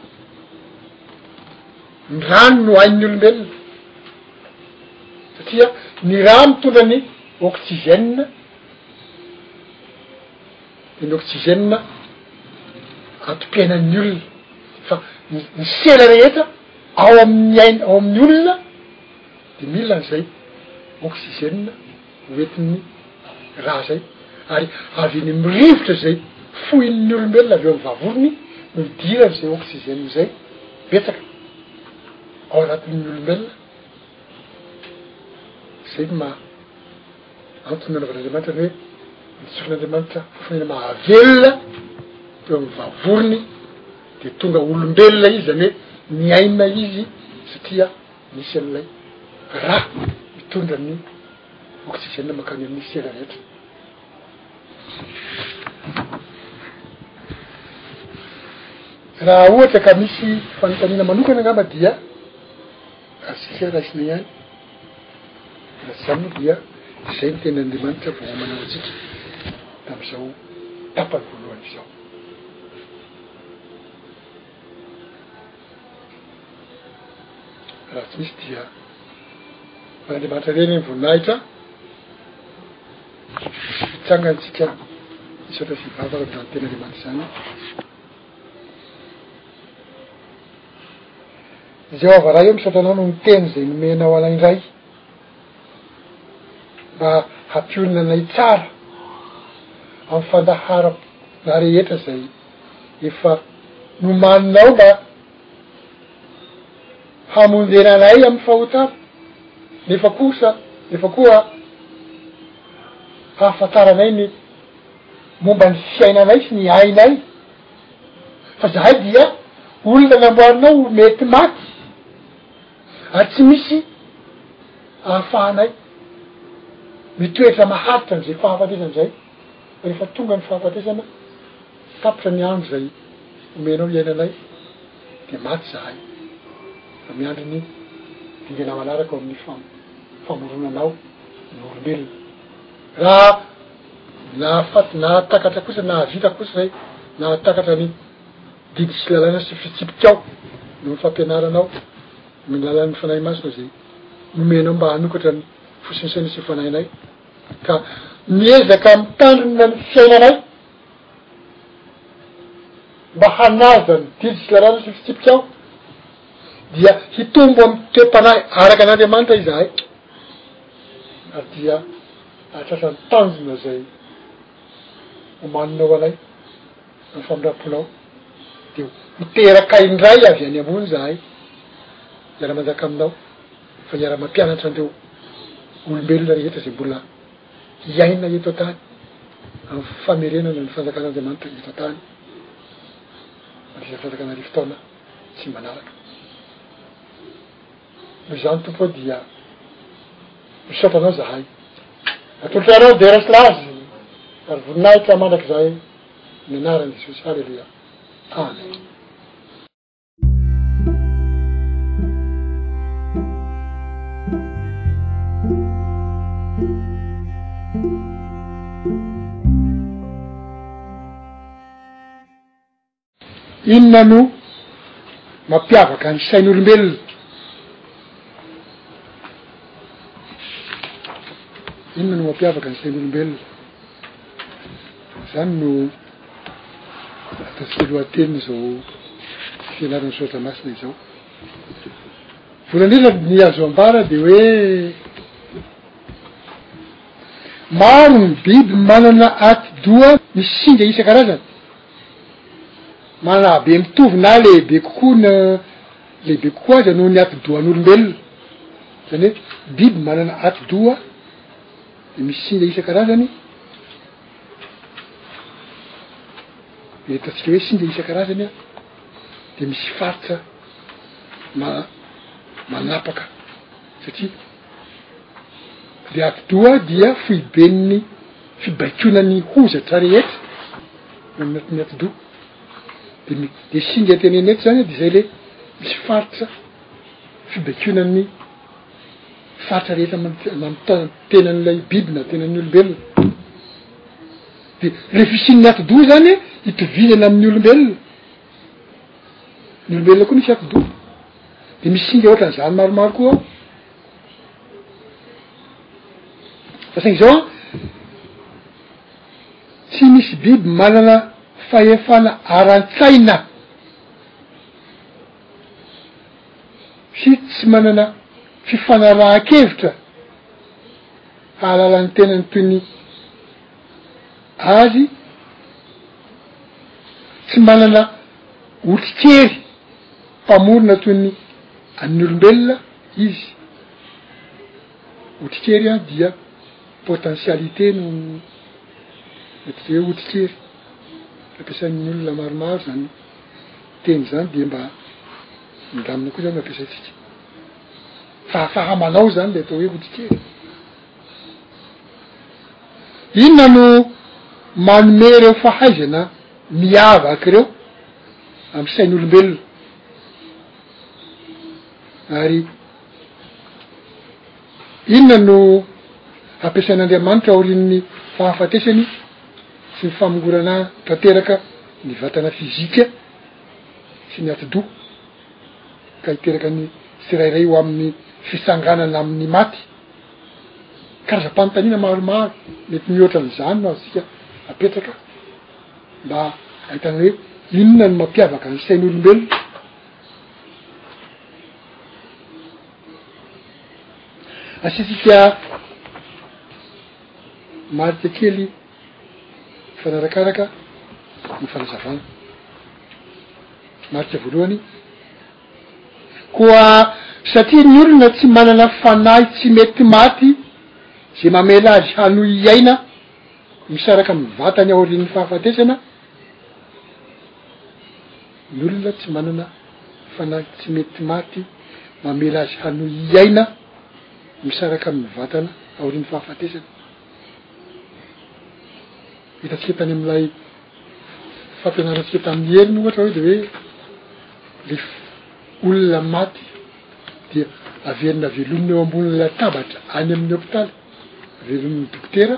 Ny rano no ain'ny olombelona satria ny rano mitondra ny oxygène, dia ny oxygène atompiainan'ny olona fa ny ny sela rehetra ao amin'ny aina ao amin'ny olona dia mila an'izay oxygène. ho entin'ny ra izay, ary avy eny amin'ny rivotra izay fohin'ny olombelona avy eo amin'ny vavorony no idiran'izay oxygène izay betsaka ao anatin'ny olombelona, izay no maha antony nanaovan'Andriamanitra ny hoe nitsofin'Andriamanitra fofon'aina mahavelona teo amin'ny vavorony dia tonga olombelona izy, izany hoe niaina izy satria Misy an'ilay rà mitondra ny oxygène mankany amin'ny sela rehetra. Raha ohatra ka misy fanontaniana manokana angamba dia azontsika raisina ihany. Raha tsy izany moa dia izay ny tenin'Andriamanitra vao homana antsika tamin'izao tapany voalohany izao. raha tsy misy dia Andriamanitra irery ny voninahitra hitsangantsika misaotra fivavaka ny raha tena Andriamanitra izany Jehovah Ray eo misaotra anao noho ny teny izay nomenao anay indray mba hampionona anay tsara amin'ny fandaharam-na rehetra izay Efa nomaninao mba hamonjena anay amin'ny fahotana, nefa kosa, nefa koa hahafantaranay ny momba ny fiainanay sy ny ainay, fa zahay dia olona namboarinao ho mety maty, ary tsy misy ahafahanay mitoetra maharitra an'izay fahafatesana izay. Rehefa tonga ny fahafatesana, tapitra ny andro izay omenao hiainanay, dia maty izahay, fa miandry ny dingana manaraka ao amin'ny fam, famoronanao ny olombelona. Raha nahafaty, nahatakatra kosa, nahavita kosa izay, nahatakatra ny didy sy lalàna sy fitsipikao noho ny fampianaranao amin'ny lalàn'ny Fanahy Masina izay nomenao mba hanokatra ny fo sy ny saina sy ny fanahinay, Ka miezaka mitandrina ny fiainanay mba hanaja ny didy sy lalàna sy fitsipikao, dia hitombo amin'ny toe-panahy araka an'Andriamanitra izahay, ary dia hahatratra ny tanjona izay omaninao anay amin'ny famindram-ponao, dia ho teraka indray avy any ambony izahay, hiara-manjaka aminao. fa hiara-mampianatra an'ireo olombelona rehetra izay mbola hiaina eto an-tany amin'ny famerenana ny Fanjakan'Andriamanitra eto an-tany mandritra fanjakana arivo taona sy manaraka. Noho izany Tompo eo dia misaotra anao zahay. Atolotra anao dera sy lazy ary voninahitra mandrakizay ny anaran'i Jesosy. Haleloia. Amen. Inona no mampiavaka ny sain'olombelona? Inona no mampiavaka ny sain'olombelona? Izany no ataontsika lohatenin'izao fianarana soratra masina izao. Voalohany indrindra ny azo ambara dia hoe maro ny biby manana ati-doha misy singa isan-karazany. Manana habe mitovy na lehibe kokoa na lehibe kokoa aza noho ny ati-dohan'olombelona. Izany hoe biby manana ati-doha. Dia misy singa isan-karazany, ny ataontsika hoe singa isan-karazany an, dia misy faritra ma- manapaka satria le atidoha dia foiben'ny fibaikoanan'ny hozatra rehetra eo anatin'ny atidoha de mi- de singa tenena eto zany de zay le misy faritra fibaikoanan'ny Tsy fatra rehetra mampita tenan'ilay biby na tenan'ny olombelona. De le fisian'ny atidoha zany e itoviana amin'ny olombelona. Ny olombelona koa misy atidoha. De misy singa ohatran'izany maromaro koa ao. Fa saingy zao an, tsy misy biby manana fahefana aran-tsaina. sy tsy manana fifanarahan-kevitra hahalala ny tenany toy ny azy, tsy manana otrikery mpamorona toy ny an'ny olombelona izy, otrikery an dia potentialité no mety hoe otrikery, fampiasan'ny olona maromaro zany. Fiteny izany dia mba mindamina koa izany no ampiasaintsika. Fahafaha-manao izany ilay atao hoe odin-kery. Inona no manome ireo fahaizana miavaka ireo amin'ny sain'olombelona? Ary Inona no hampiasain'Andriamanitra aorian'ny fahafatesany sy ny famongorana tanteraka ny vatana fizika sy ny atidoha ka hiteraka ny tsirairay ho amin'ny fitsanganana amin'ny maty? Karazam-panontaniana maromaro mety mihoatra an'izany no azontsika apetraka mba hahitana hoe inona no mampiavaka ny sain'olombelona. Asiantsika marika kely mifanarakaraka ny fanazavana. Marika voalohany, koa satria ny olona tsy manana fanahy tsy mety maty izay mamela azy hanohy hiaina misaraka amin'ny vatany aorian'ny fahafatesana, Ny olona tsy manana fanahy tsy mety maty mamela azy hanohy hiaina misaraka amin'ny vatana aorian'ny fahafatesany. Hitantsika tany amin'ilay fampianarantsika tamin'ny heriny ohatra hoe dia hoe le olona maty dia averina velomina eo ambonin'ny latabatra any amin'ny hopitaly velomin'ny dokotera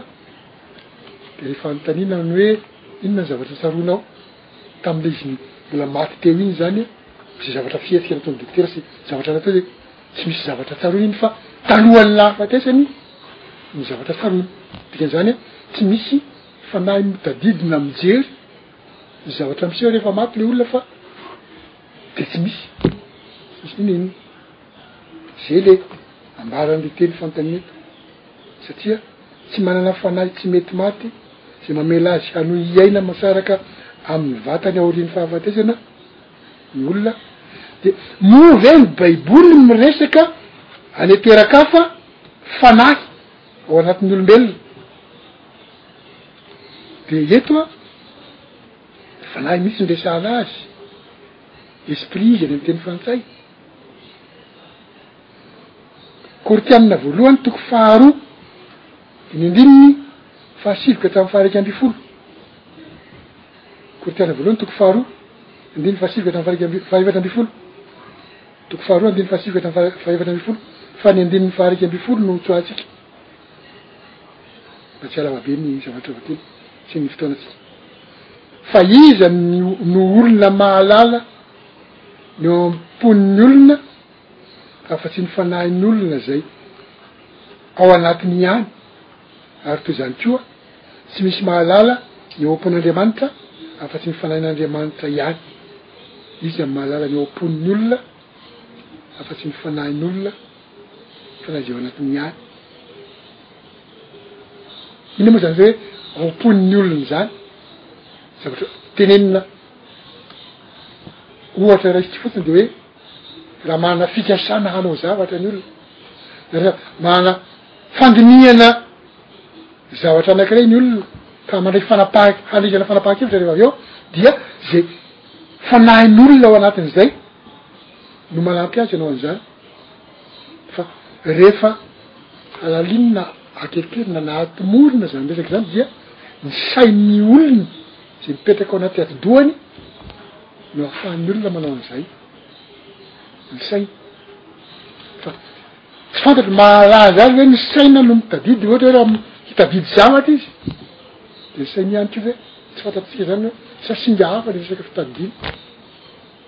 dia rehefa anontaniana ny hoe inona ny zavatra tsaroanao Tamin'ilay izy mbola maty teo iny izany, izay zavatra fihetsika nataon'ny dokotera sy zavatra natao dia tsy misy zavatra tsaroany iny fa talohan'ny nahafatesany no zavatra tsaroany. Dikan'izany hoe tsy misy fanahy mitadidy na mijery ny zavatra miseho rehefa maty ilay olona fa. de tsy misy fosiny iny zay le ambaran' ry teny fantany eto satria tsy manana fanahy tsy mety maty zay mamela azy hanohy hiaina amasaraka amy ny vatany aoriany fahafatesana ny olona de moa ve ny baiboly miresaka any terak' afa fanahy ao anatin' ny olombelona de eto a Fanahy mihitsy no resahana azy. Esprit izy any amin'ny teny frantsay. Koritianina voalohany toko faharoa dimy ambininy fahasivy ka hatramin'ny faha iraika ambin'ny folo. Koritianina voalohany toko faharoa ambin'ny fahasivy ka hatramin'ny faha iraika faha efatra ambin'ny folo. Toko faharoa ambin'ny fahasivy ka hatramin'ny faha efatra ambin'ny folo fa ny andininy faha iraika ambin'ny folo no hotsoahantsika. Mba tsy halava be ny zavatra voateny. Tsy ny fotoanantsika. Fa iza no olona mahalala ny ao am-pon'ny olona afa-tsy ny fanahin'olona izay ao anatiny ihany? Ary toy izany koa, tsy misy mahalala ny ao am-pon'Andriamanitra afa-tsy ny fanahin'Andriamanitra ihany. Iza no mahalala ny ao am-pon'ny olona afa-tsy ny fanahin'olona, fanahy izay ao anatiny ihany? Inona moa zany hoe ao am-pon'ny olona izany? Zavatra tenenina ohatra raisiko fotsiny de hoe raha manana fikasana hanao zavatra ny olona ary manana fandinihana zavatra anankiray ny olona ka mandray fanapaha- handringana fanapahan-kevitra rehefa avy eo dia ze fanahin'olona ao anatin'izay no manampy azy anao an'izany. Fa rehefa halalinina hateterina na hatomorina izany resaka izany dia ny sain'ny olona izay mipetraka ao anaty atidohany no ahafahan'ny olona manao an'izay, ny sainy. Fa tsy fantatro mahalaza azy hoe ny saina no mitadidy ohatra hoe raha hitadidy zavatra izy de ny sainy ihany koa ve tsy fantatsika izany hoe sa singa hafa ny resaka fitadidiana.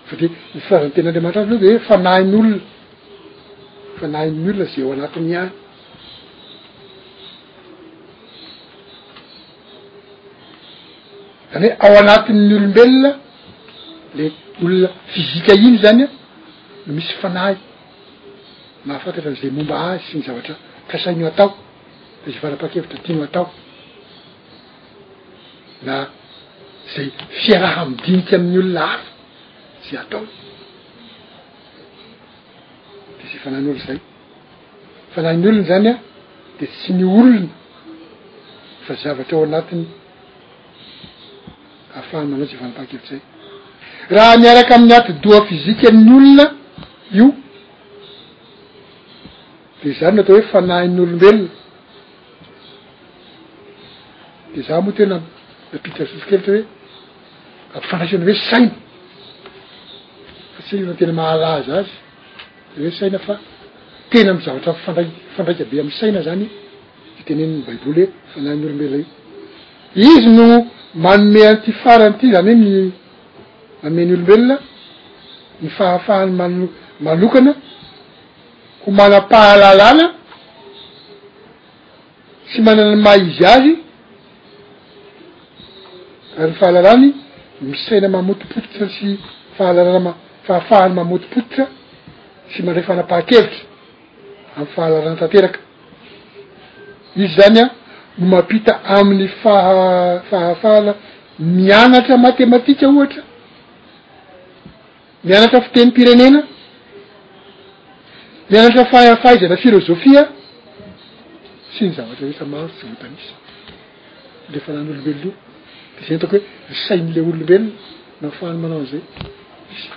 Fa dia ny filazan'ny tenin'Andriamanitra azy aloha dia hoe fanahin'olona, fanahin'ny olona izay ao anatiny ihany. Zany hoe ao anatin'ny olombelona le olona fizika iny zany a no misy fanahy mahafantatra an'izay momba azy sy ny zavatra kasainy ho atao, izay fanapahan-kevitra tiany ho atao. na zay fiaraha-midinika amin'ny olona hafa zay ataony de zay fanan'olo zay fanan'ny olona zany a de tsy ny olona fa zavatra ao anatiny afahany manao zay fanapahan-kevitry zay raha miaraka amin'ny ati-doha fizika ny olona io de zany no atao hoe fanahin'olombelona De za moa tena napiditra sosokevitra hoe ampifandraisana hoe saina fa tsy na tena mahalaza azy de hoe saina fa tena amy zavatra fandray fandraika be amy saina zany fiteneniny baiboly hoe fanahin'ny olombelona io izy no manome anty farany ity zany hoe ny ameny olombelona ny fahafahany mano manokana ho manam-pahalalana sy manana ny maha izy azy ary ny fahalalany misaina mamotopototra sy fahalalana ma- fahafahany mamotopototra sy mandray fanapahan-kevitra amy fahalalana tanteraka izy zany a no mampita amin'ny faha fahafahana mianatra matematika ohatra Mianatra fitenim-pirenena, mianatra fahaizana filozofia, sy ny zavatra rehetra maro tsy voatanisa. Ilay fanan'olombelona io. Dia izay no ataoko hoe ny sain'ilay olombelona no ahafahany manao an'izay. Izy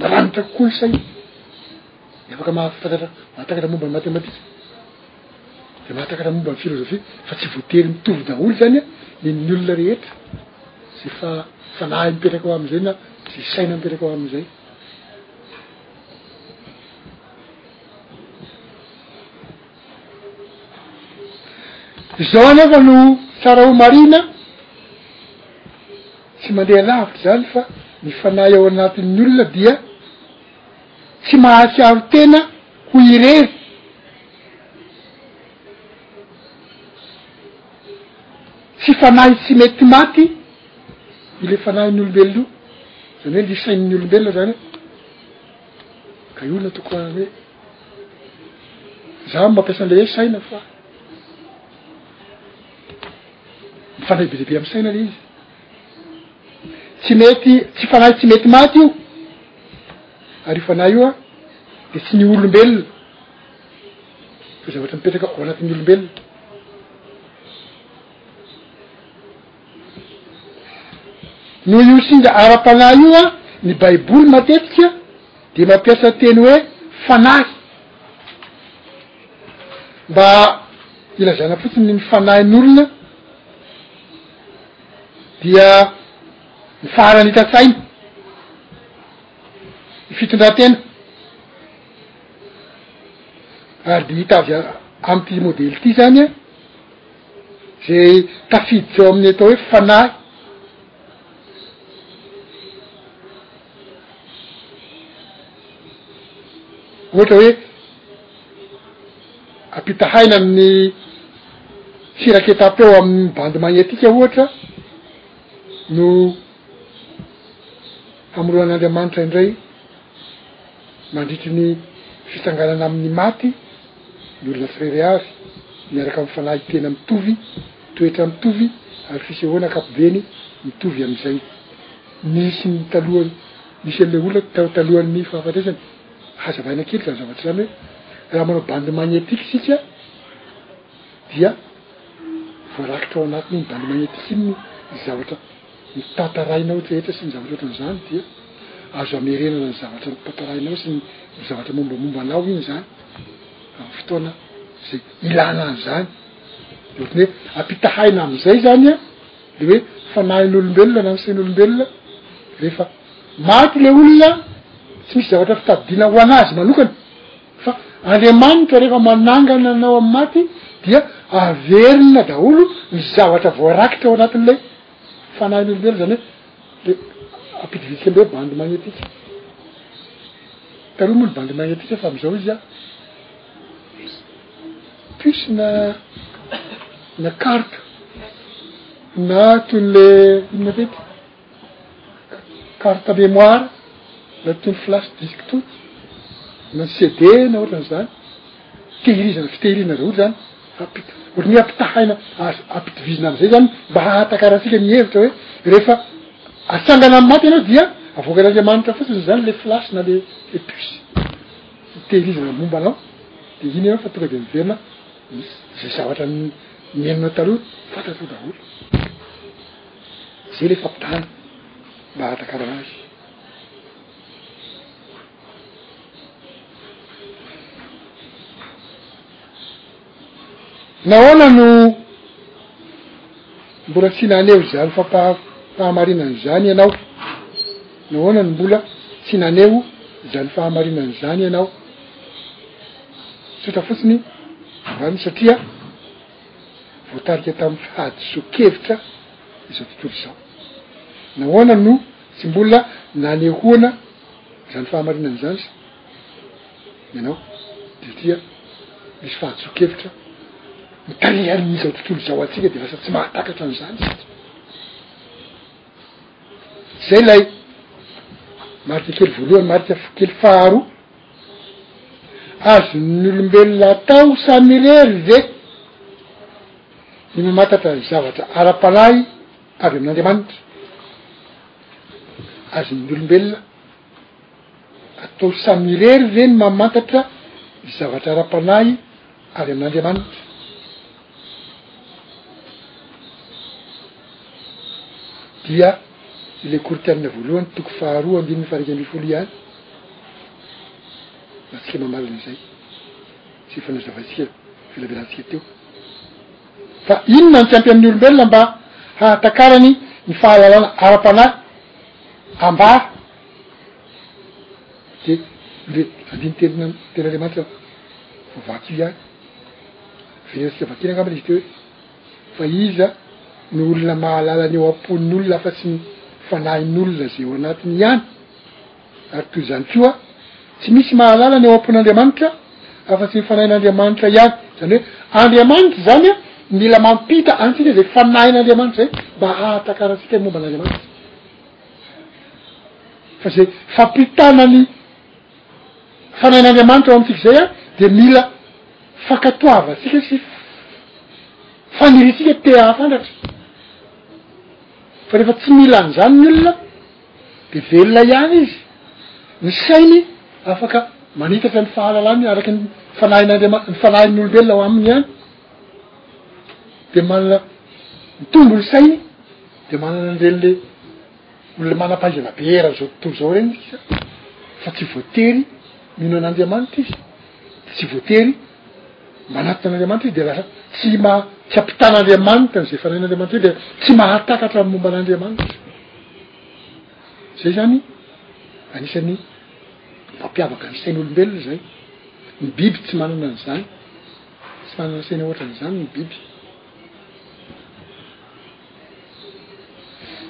maranitra kokoa ny sainy. Dia afaka mahafantatra, mahatakatra momba ny matematika. Dia mahatakatra momba ny filozofia fa tsy voatery mitovy daholo zany ny ny olona rehetra, ze fa fanahy mipetraka ao aminy zay na ze saina mipetraka ao aminy zay. Izao anefa no tsara ho marina, tsy mandeha lavitra zany fa ny fanahy ao anatin'ny olona dia. Tsy mahatsiaro tena ho irery. Tsy fanahy tsy mety maty ilay fanahin'olombelona io, zany hoe le sain'ny olombelona zany e. Ka io no tokony ho hoe za mampiasa an'le hoe saina fa mifandray be dia be amin'ny saina le izy. Tsy mety, tsy fanahy tsy mety maty io, ary io fanahy io an de tsy ny olombelona fa zavatra mipetraka ao anatin'ny olombelona. Noho io singa ara-panahy io an ny baiboly matetika de mampiasa teny hoe fanahy mba ilazana fotsiny ny fanahin'olona. dia ny faharanitran-tsaina, ny fitondran-tena, ary de hita avy am'ity modely ity zany an, ze tafiditra ao amin'ny atao hoe fanahy. Ohatra hoe ampitahaina amin'ny firaketam-peo amin'ny bandy magnetika ohatra no hamoroan'Andriamanitra indray mandritry ny fitsanganana amin'ny maty ny olona tsirairay avy miaraka amin'ny fanahy tena mitovy, toetra mitovy ary fisehoana ankapobeny mitovy amin'izay. Nisy ny taloha, nisy an'ilay olona tao talohan'ny fahafatesany. Hazavaina kely izany zavatra izany hoe raha manao bandy magnetika isika dia voarakitra ao anatin'iny bandy magnetika iny ny zavatra notantaraina ohatra rehetra sy ny zavatra ohatran'izany dia azo amerenana ny zavatra notantarainao sy ny zavatra mombamomba anao iny izany amin'ny fotoana izay ilana an'izany. Dia ohatran'ny hoe ampitahaina amin'izay izany an! Le hoe fanahin'olombelona na misain'olombelona rehefa maty le olona tsy misy zavatra fitadidiana ho an'azy manokana fa Andriamanitra rehefa manangana anao amin'ny maty dia averina daholo ny zavatra voarakitra ao anatin'ilay fanahin'olombelona zany hoe le ampidividiky ambe bandy magnetika taloha moa ny bandy magnetika fa am'izao izy an Puce na na carte na toy le inona ve ty carte memoire na toy ny flash disque toy na CD na ohatran' izany tehirizana fitehirizana zao zany ampit- ohatry ny hoe ampitahaina azo ampitovizina amizay zany mba hahatakarantsika ny hevitra hoe rehefa atsangana amy maty ianao dia avoakan'Andriamanitra fotsiny zany le flash na le le puce. fitehirizana ny momba anao dia iny ianao fa tonga dia miverina izay zavatra nenonao taloha fantatrao daholo izay ilay fampitahana mba hahatakarana azy Nahoana no mbola tsy naneho izany fampaham-pahamarinana izany ianao? Nahoana no mbola tsy naneho izany fahamarinana izany ianao? Tsotra fotsiny valiny, satria voatarika tamin'ny fahadisoan-kevitra izao tontolo izao. Nahoana no tsy mbola nanehoana izany fahamarinana izany sa? Ianao dia tia misy fahadisoan-kevitra mitarika an'izao tontolo izao antsika dia lasa tsy mahatakatra an'izany isika. Izay ilay marika kely voalohany, marika kely faharoa. Azon'ny olombelona atao samirery ve ny mamatatra ny zavatra ara-panahy avy amin'Andriamanitra? Azon'ny olombelona Atao samy irery ve ny mamantatra ny zavatra ara-panahy avy amin'Andriamanitra? Dia ilay Korintianina voalohany toko faharoa andininy fahairaika ambin'ny folo ihany no antsika mamaly an'izay, sy efa nazavaintsika velabelantsika teo. Fa inona no tsy ampy amin'ny olombelona mba hahatakarany ny fahalalana ara-panahy? Ambara. dia le andinin-tenina tena Andriamanitra voavaky io ihany. Velona tsy avakiana angamba izy teo hoe fa iza no olona mahalala ny eo am-pon'olona afa-tsy ny fanahin'olona izay eo anatiny ihany. Ary toy izany koa, tsy misy mahalala ny eo am-pon'Andriamanitra afa-tsy ny fanahin'Andriamanitra ihany. Izany hoe Andriamanitra izany a, mila mampita antsika izay fanahin'Andriamanitra izay mba hahatakarantsika ny momba an'Andriamanitra. Fa zay fampitana ny fanahin'Andriamanitra ao amintsika zay an, dia mila fankatoavantsika sy faniriantsika te hahafandratra. Fa rehefa tsy mila an'izany ny olona de velona ihany izy, ny sainy afaka manitatra ny fahalalany araka ny fanahin'Andriama- ny fanahin'olombelona ao aminy ihany, de manana mitombo ny sainy. De manana an'ireny le olona manam-pahaizana be eran'izao tontolo izao ireny isika fa tsy voatery mino an'Andriamanitra izy, de tsy voatery manatona an'Andriamanitra izy de lasa tsy ma- tsy ampitan'Andriamanitra an'izay fanahin' Andriamanitra zay de tsy mahatakatra ny momba an'Andriamanitra. Zay zany anisan'ny mampiavaka ny sain'olombelona zay. Ny biby tsy manana an'izany, tsy manana saina ohatran'izany ny biby.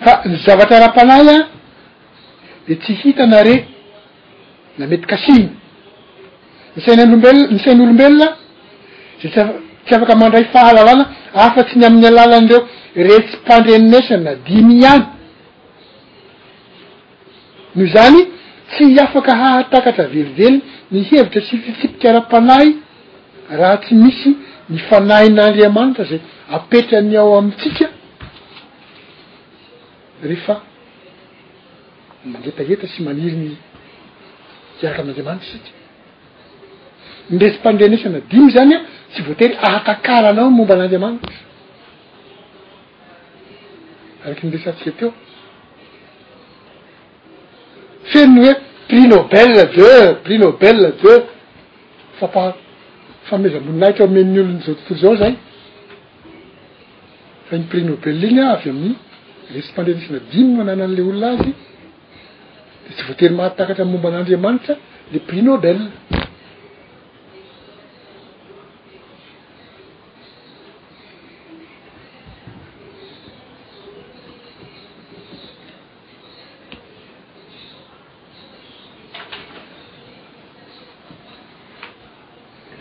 Fa ny zavatra ara-panahy an, dia tsy hita na re, na mety kasihina. Ny sainan'olombelona, ny sain'olombelona, dia tsy afaka, tsy afaka mandray fahalalana afa-tsy ny amin'ny alalan'ireo retsi-pandrenesana dimy ihany. Noho izany, tsy hiafaka hahatakatra velively ny hevitra sy fitsipika ara-panahy raha tsy misy ny Fanahin'Andriamanitra izay apetrany ao amintsika rehefa mangetaheta sy maniry ny hiaraka amin'Andriamanitra isika. Ny resi-pandrenesana dimy izany an, tsy voatery hahatakaranao ny momba an'Andriamanitra, araka ny resahantsika teo. Feno ny hoe prix Nobel de, prix Nobel de. Fampa, fanomezam-boninahitra omen'ny olona izao tontolo izao izay. Fa iny prix Nobel iny an, avy amin'ny resim-pandrenesana dimy no ananan'ilay olona azy, dia tsy voatery mahatakatra ny momba an'Andriamanitra le prix Nobel.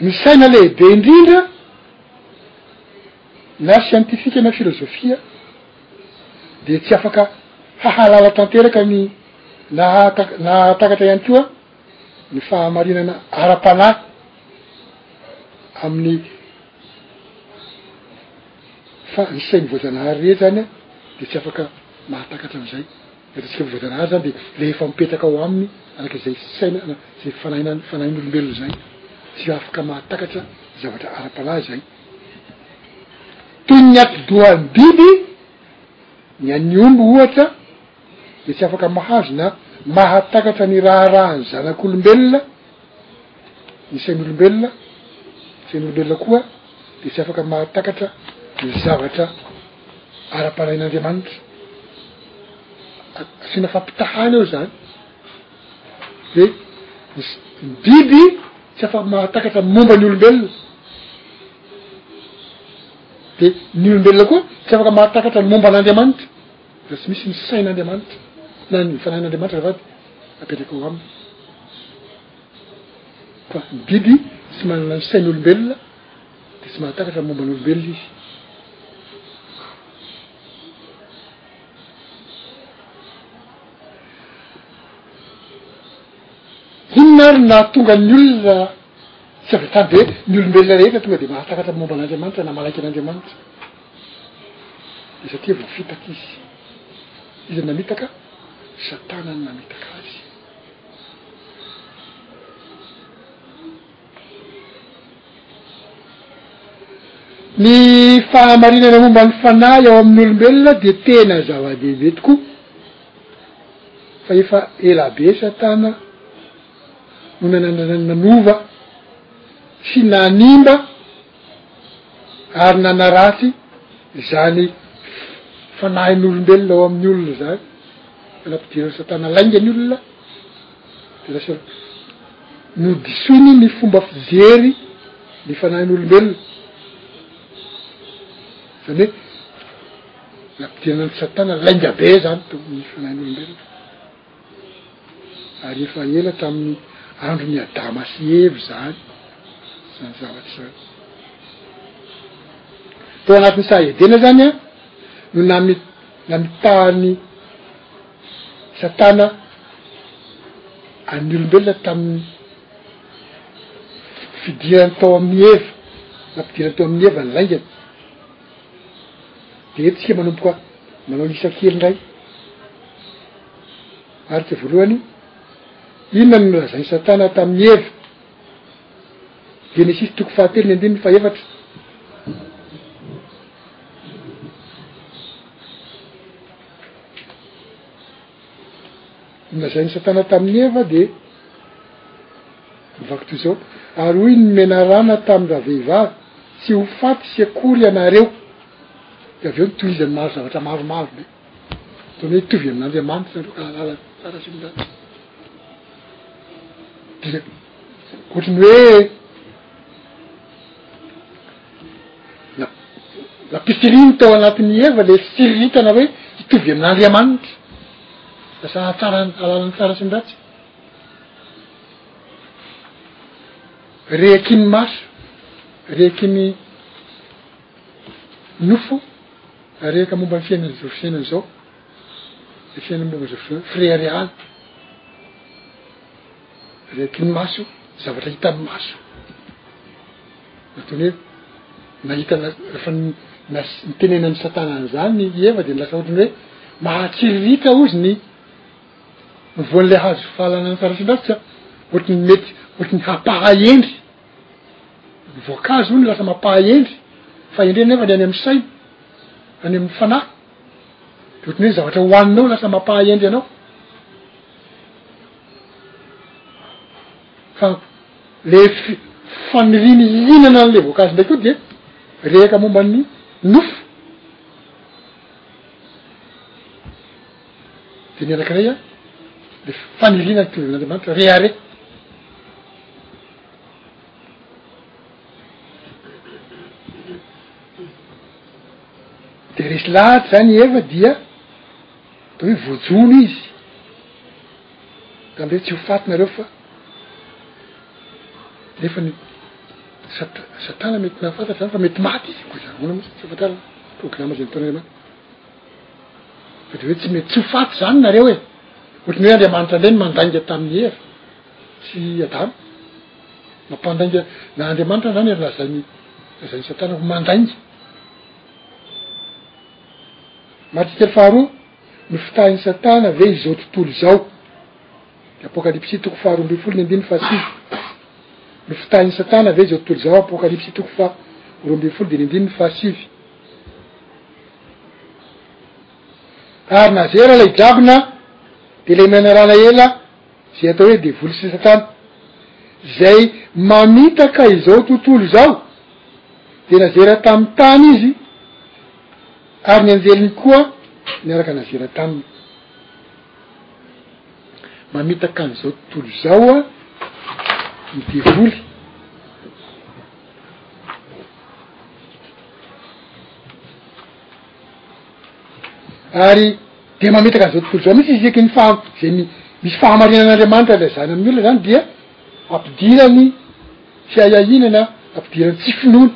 Ny saina lehibe indrindra na siantifika na filozofia dia tsy afaka hahalala tanteraka ny nahataka- nahatakatra ihany koa ny fahamarinana ara-panahy amin'ny fa ny sain'ny voajanahary rehetra zany a de tsy afaka mahatakatra an'izay ny ataontsika hoe voajanahary zany de le efa mipetraka ao aminy araka izay sainana zay fanahinany fanahin'olombelona zay tsy afaka mahatakatra zavatra ara-panahy zay toy ny atidohan'ny biby ny an'ny omby ohatra dia tsy afaka mahazo na mahatakatra ny raharahan'ny zanak'olombelona ny sain'olombelona sain'olombelona koa dia tsy afaka mahatakatra ny zavatra ara-panahin'andriamanitra asiana fampitahana eo zany de is ny biby tsy afa mahatakatra momba ny olombelona de ny olombelona koa tsy afaka mahatakatra ny momba an'andriamanitra Raha tsy misy ny sain'Andriamanitra na ny fanahin'Andriamanitra vady apetraka ao aminy. Fa ny biby tsy manana ny sain'olombelona dia tsy mahatakatra ny momba an'olombelona izy. Inona ary ny nahatonga ny olona tsy avy hatrany be ny olombelona rehetra tonga dia mahatakatra ny momba an'Andriamanitra na manaiky an'Andriamanitra? Dia satria voafitaka izy. Iza no namitaka? Satana no namitaka azy. Ny fahamarinana momba ny fanahy ao amin'ny olombelona dia tena zava-dehibe tokoa fa efa ela be Satana no nanandrana ny nanova sy nanimba ary nanaratsy izany fanahin'olombelona ao amin'ny olona izany, fanampidiran'i Satana lainga ny olona, de lasa nodisoiny ny fomba fijery ny fanahin'olombelona, zany hoe nampidiran'i Satana lainga be zany to- ny fanahin'olombelona. Ary efa ela tamin'ny andron'i Adama sy Eva izany, izany zavatra izany. Tao anatin'ny saha Edena izany an, no nami, namitahan'ny Satana an'ny olombelona tamin'ny fidirany tao amin'ny Eva, nampidirany tao amin'ny Eva ny laingany. Dia eto tsika manomboka manao isa kely indray. Ary tsy voalohany, inona no nolazain'i Satana tamin'i Eva? Genesisy toko fahatelo ny andininy fahefatra. Nolazain'i Satana tamin'i Eva dia mivaky toy izao, Ary hoy ny menarana tamin'ny ravehivavy, Tsy ho faty sy akory ianareo. Dia avy eo notohizany maro zavatra maromaro be. Ataony hoe hitovy amin'Andriamanitra nareo ka hahalala ny tsara sy ny ratsy. Dia. Ohatry ny hoe na- nampitiriny tao anatin'i Eva le fitsiriritana hoe hitovy amin'Andriamanitra, lasa hatsara ny alalany tsara sy ny ratsy. Rehakin'ny maso, rehakin'ny nofo, rehaka momba ny fiainana zao fiainana zao, ny fiainana momba zao fiainana, fireharehana. Rehaky ny maso, zavatra hitan'ny maso. Antony hoe nahita na rehefa nas- nitenenan'i Satana an'izany i Eva dia lasa ohatran'ny hoe mahatsiriritra hozy ny ny voan'ilay hazo fahalalana tsara sy ny ratsy an, ohatry ny mety ohatry ny hampaha hendry, ny voankazo hono lasa mampaha hendry, fahendrena nefa ny any amin'ny saina, any amin'ny fanahy, de ohatry ny hoe zavatra hohaninao lasa mampaha hendry anao. Fa le faniriany hihinana an'le voankazo ndray koa dia rehaka momba ny nofo. De ny anankiray a, le faniriana ny torohevn'Andriamanitra rehareha. De resy lahatra zany i Eva dia. De hoe voajono izy zany hoe tsy ho faty nareo fa nefa ny sat- satana mety nahafantatra zany fa mety maty izy ko zany ahoana moa zany tsy fantarina programa zay nataon'andriamanitra fa de hoe tsy mety tsy ho faty zany nareo e ohatrany hoe andriamanitra ndray ny mandainga tamin'ny heva sy adama mampandainga na andriamanitra zany ery lazainy lazain'ny satana ho mandainga Madika faharoa, Ny fitahin'i Satana ve izao tontolo izao? ny Apokalypsy toko faharoa ambin'ny folo ny andininy fahasivy, Ny fitahin'i Satana ve izao tontolo izao? Apokalypsy toko faharoa ambin'ny folo dimy andininy fahasivy. Ary nazera ilay dragona, dia ilay menarana ela, Izay atao hoe devoly sy satana, izay mamitaka izao tontolo izao, dia nazera tamin'ny tany izy, ary ny anjeliny koa niaraka nazera taminy. Mamitaka an'izao tontolo izao ny devoly. Ary de mamitaka an'izao tontolo izao mihitsy isaky ny faha- zay mi- misy fahamarinan'Andriamanitra lazaina amin'ny olona zany dia ampidirany tsy ahiahiana na ampidirany tsy finoana.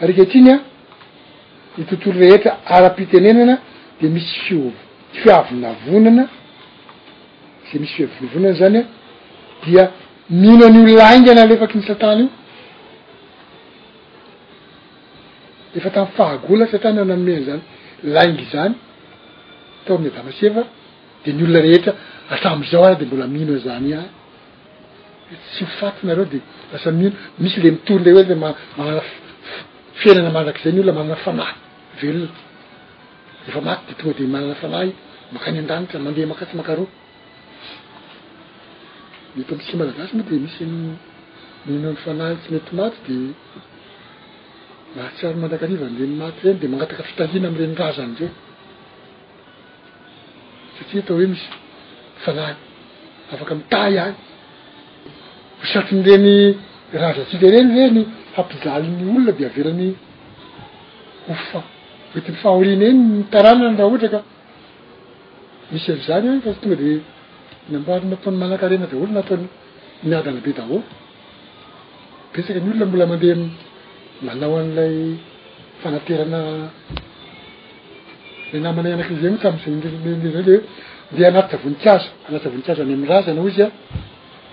Ary ankehitriny an, ny tontolo rehetra ara-pitenenana de misy fiov- fiavonavonana, izay misy fiavonavonana zany an, dia mino an'io laingana alefaky ny satana io. Efa tamin'ny fahagola Satana nanome an'izany lainga izany tao amin'ny Adama sy Eva dia ny olona rehetra hatramin'izao ary dia mbola mino an'izany ihany. Tsy ho faty nareo dia lasa mino. Misy ilay mitory ilay hoe ilay manana fiainana mandrakizay ny olona manana fanahy velona. Efa maty dia tonga dia manana fanahy mankany an-danitra, mandeha mankatsy mankaroa. Ny eto amintsika Malagasy moa dia misy an'io mino ny fanahy tsy mety maty dia mahatsiaro mandrakariva an'ireny maty ireny dia mangataka fitahiana amin'ireny razany ireny satria atao hoe misy fanahy afaka mitahy ahy ho satrin'ireny razantsika ireny ve ny hampijaly ny olona dia avelany ho fa- hoentin'ny fahoriana eny ny taranany raha ohatra ka Misy an'izany any fa tonga dia nambarany ataony manankarena daholo na ataony miadana be daholo. Betsaka ny olona mbola mandeha manao an'ilay fanaterana ilay namanay anankiray zay moa tamin'izay indrindra zay le hoe ndeha hanatitra voninkazo, hanatitra voninkazo any amin'ny razana hoy izy an,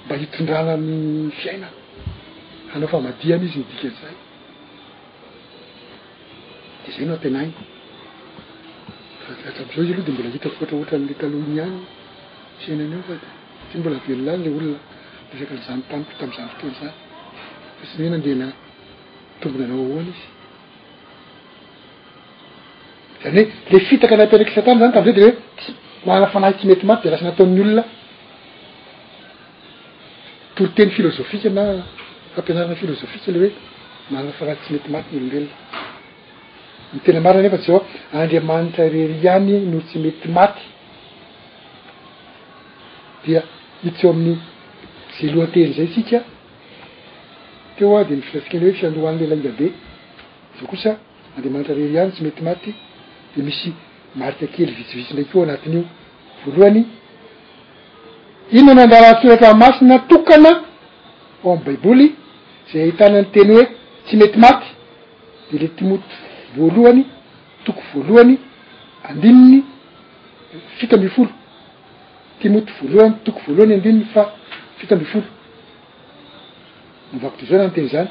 mba hitondrana ny fiainana, hanao famadihana izy ny dikan'izay. de zay no ampianahiny fa hatramzao izy aloha de mbola hitako ohatraohatranle taloha iny ihany fiainany eo fa de satria mbola velona any le olona niresaka anzany tamiko tamzany fotoana zany fa tsy ny hoe nandeha na tonga nanao ahoana izy zany hoe le fitaka nampianak'i satana zany tamzay de hoe tsy manana fanahy tsy mety maty de lasa nataon'ny olona toriteny filozofika na fampianarana filozofika le hoe manana fanahy tsy mety maty ny olombelona. Ny tena marina nefa tsy zao, Andriamanitra irery ihany no tsy mety maty. Dia hita eo amin'ny zay lohateny zay tsika, teo hoa de ny filatsika ny hoe fiandohan'ny lela ingabe, zao kosa Andriamanitra irery ihany tsy mety maty, de misy marika kely vitsivitsy ndray koa anatin'io. Voalohany, inona ny andalan-tsoratra masina tokana ao amin'ny Baiboly izay ahitana ny teny hoe tsy mety maty? Dia ilay Timoty voalohany, toko voalohany, andininy fito ambin'ny folo. Timoty voalohany, toko voalohany, andininy fa fito ambin'ny folo. Novakiko izao nanoteny izany.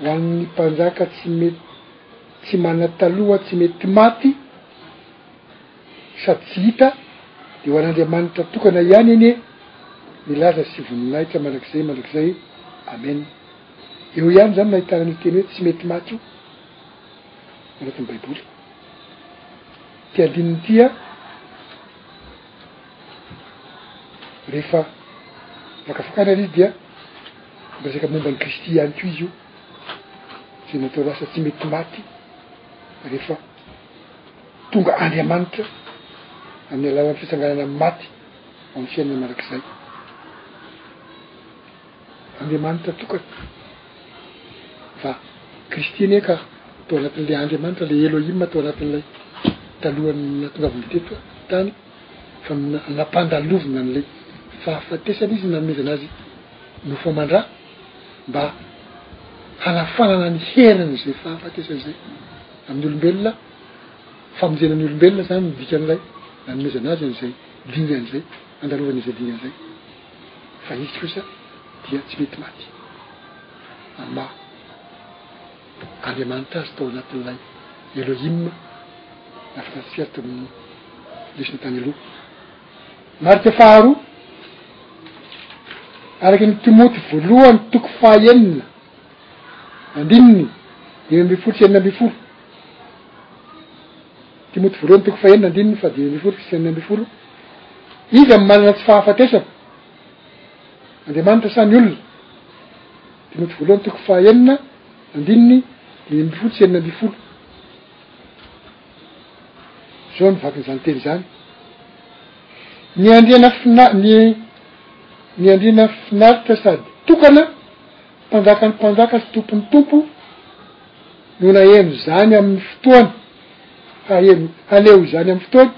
Ho an'ny mpanjaka tsy mety tsy manan-taloha, tsy mety maty. sady tsy hita dia ho an'Andriamanitra tokana ihany anie milaza sy voninahitra mandrakizay mandrakizay Amen eo ihany zany nahitana an'io teny hoe tsy mety maty io ao anatin'ny baiboly ty andininy ty a rehefa fakafakana ary izy dia miresaka momba an'i kristy ihany ko izy io zay natao lasa tsy mety maty rehefa Tonga Andriamanitra amin'ny alalan'ny fitsanganana amin'ny maty ho amin'ny fiainana mandrakizay. Andriamanitra tokana. Fa Kristy anie ka tao anatin'ilay Andriamanitra, ilay Elohim tao anatin'ilay talohan'ny nahatongavan'ny teto tany, fa nampandalovina an'ilay fahafatesana izy nanomezana azy nofo aman-dra mba hanafanana ny herin'izay fahafatesana izay. Amin'ny olombelona, famonjena ny olombelona izany no dikan'ilay nanomezana azy an'izay dingana izay, nandalovany izay dingana izay. Fa izy kosa dia tsy mety maty amin'ny maha Andriamanitra azy tao anatin'ilay Elohim nahafantarantsika azy tao amin'ny lesona tany aloha. Marika faharoa, araka ny Timoty voalohany toko faha enina. Andininy dimy ambin'ny folo sy enina ambin'ny folo, Timoty voalohany toko fahenina andininy fahadimy ambin'ny folo sy enina ambin'ny folo, Iza no manana tsy fahafatesako? Andriamanitra sa ny olona? Timoty voalohany toko fahenina andininy dimy ambin'ny folo sy enina ambin'ny folo. Zao ny vakin'izany teny zany. Ny andriana fina- ny ny andriana finaritra sady tokana, Mpanjakan'ny mpanjaka sy tompon'ny tompo no naheno izany amin'ny fotoany, haheno, haleho izany amin'ny fotoany,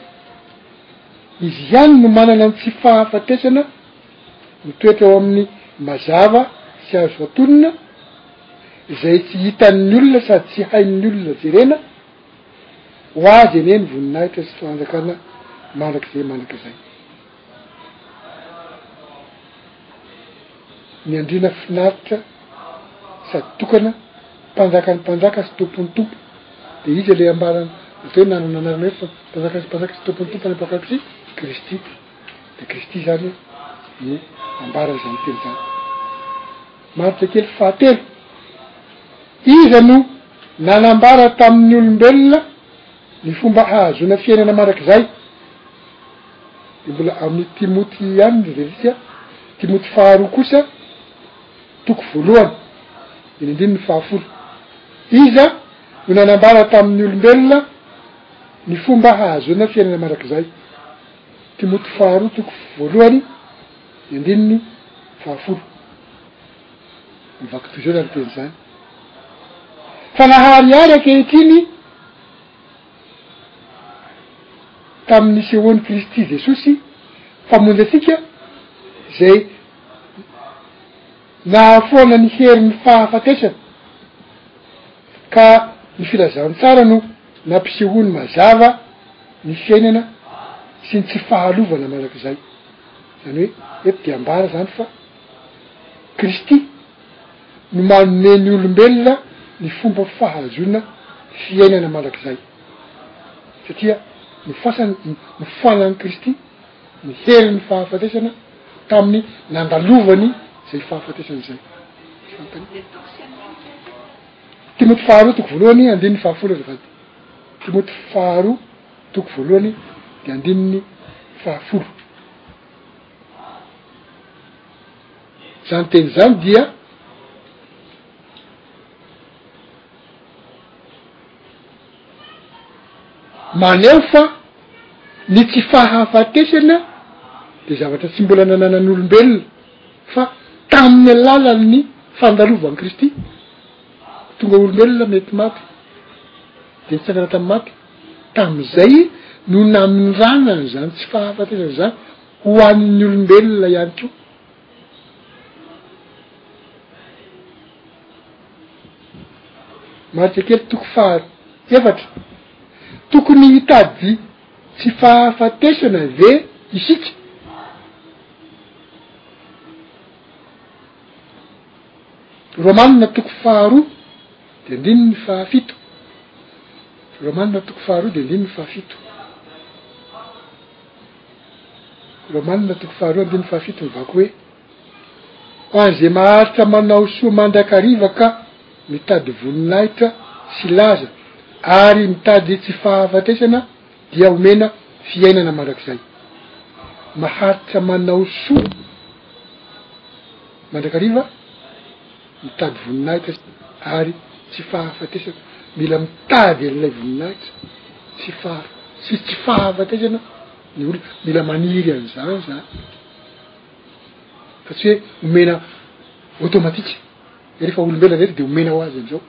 izy ihany no manana ny tsy fahafatesana mitoetra ao aminy mazava sy azo hatonina, izay tsy hitan'ny olona sady tsy hain'ny olona jerena, ho azy anie ny voninahitra sy fanjakana mandrakizay mandrakizay. Ny andriana finaritra sady tokana, mpanjakan'ny mpanjaka sy tompon'ny tompo, dia izy ilay ambarany hoe nanana anarana hoe fa mpanjakan'ny mpanjaka sy tompon'ny tompo any Apokalypsy, Kristy. Dia Kristy zany no ambara izany teny zany. Marika kely fahatelo, iza no nanambara tamin'ny olombelona ny fomba hahazoana fiainana mandrakizay? De mbola amin'ny Timoty ihany ny velika, Timoty faharoa kosa toko voalohany, ny andininy fahafolo. Iza no nanambara tamin'ny olombelona ny fomba hahazoana fiainana mandrakizay? Timoty faharoa toko voalohany, ny andininy fahafolo. Mivaky toy izao izany teny izany. Fa naharihary ankehitriny. tamin'ny nisehoan'i Kristy Jesosy Mpamonjy antsika, izay nahafoana ny herin'ny fahafatesana, ka ny filazantsara no nampisehoany mazava ny fiainana sy ny tsy fahalovana mandrakizay. Izany hoe, eto dia ambara izany fa Kristy. no manome ny olombelona ny fomba fahazoana fiainana mandrakizay, satria ny fasany dia nofoanan'i Kristy ny herin'ny fahafatesana tamin'ny nandalovany izay fahafatesana izay. Fantany. Timoty faharoa toko voalohany andininy fahafolo azafady. Timoty faharoa toko voalohany dia andininy fahafolo. Izany teny izany dia maneho fa ny tsy fahafatesana de zavatra tsy mbola nananan'olombelona fa tamin'ny alalan'ny fandalovan'i Kristy tonga olombelona mety maty de nitsangana tamin'ny maty tamin'izay no namindrana an'izany tsy fahafatesana izany ho an'ny olombelona ihany koa Marika kely toko faha efatra. Tokony hitady tsy fahafatesana ve isika? Romanina toko faharoa de andininy fahafito. Romanina toko faharoa de andininy fahafito. Romanina toko faharoa andininy fahafito mivaky hoe, Ho an'izay maharitra manao soa mandrakariva ka mitady voninahitra sy laza ary mitady tsy fahafatesana dia omena fiainana mandrakizay. Maharitra manao soa mandrakariva? Mitady voninahitra sy ary tsy fahafatesana. Mila mitady an'ilay voninahitra sy faha sy tsy fahafatesana ny olona. Mila maniry an'izany zany fa tsy hoe omena automatique hoe rehefa olombelona rehetra de omena ho azy am'zao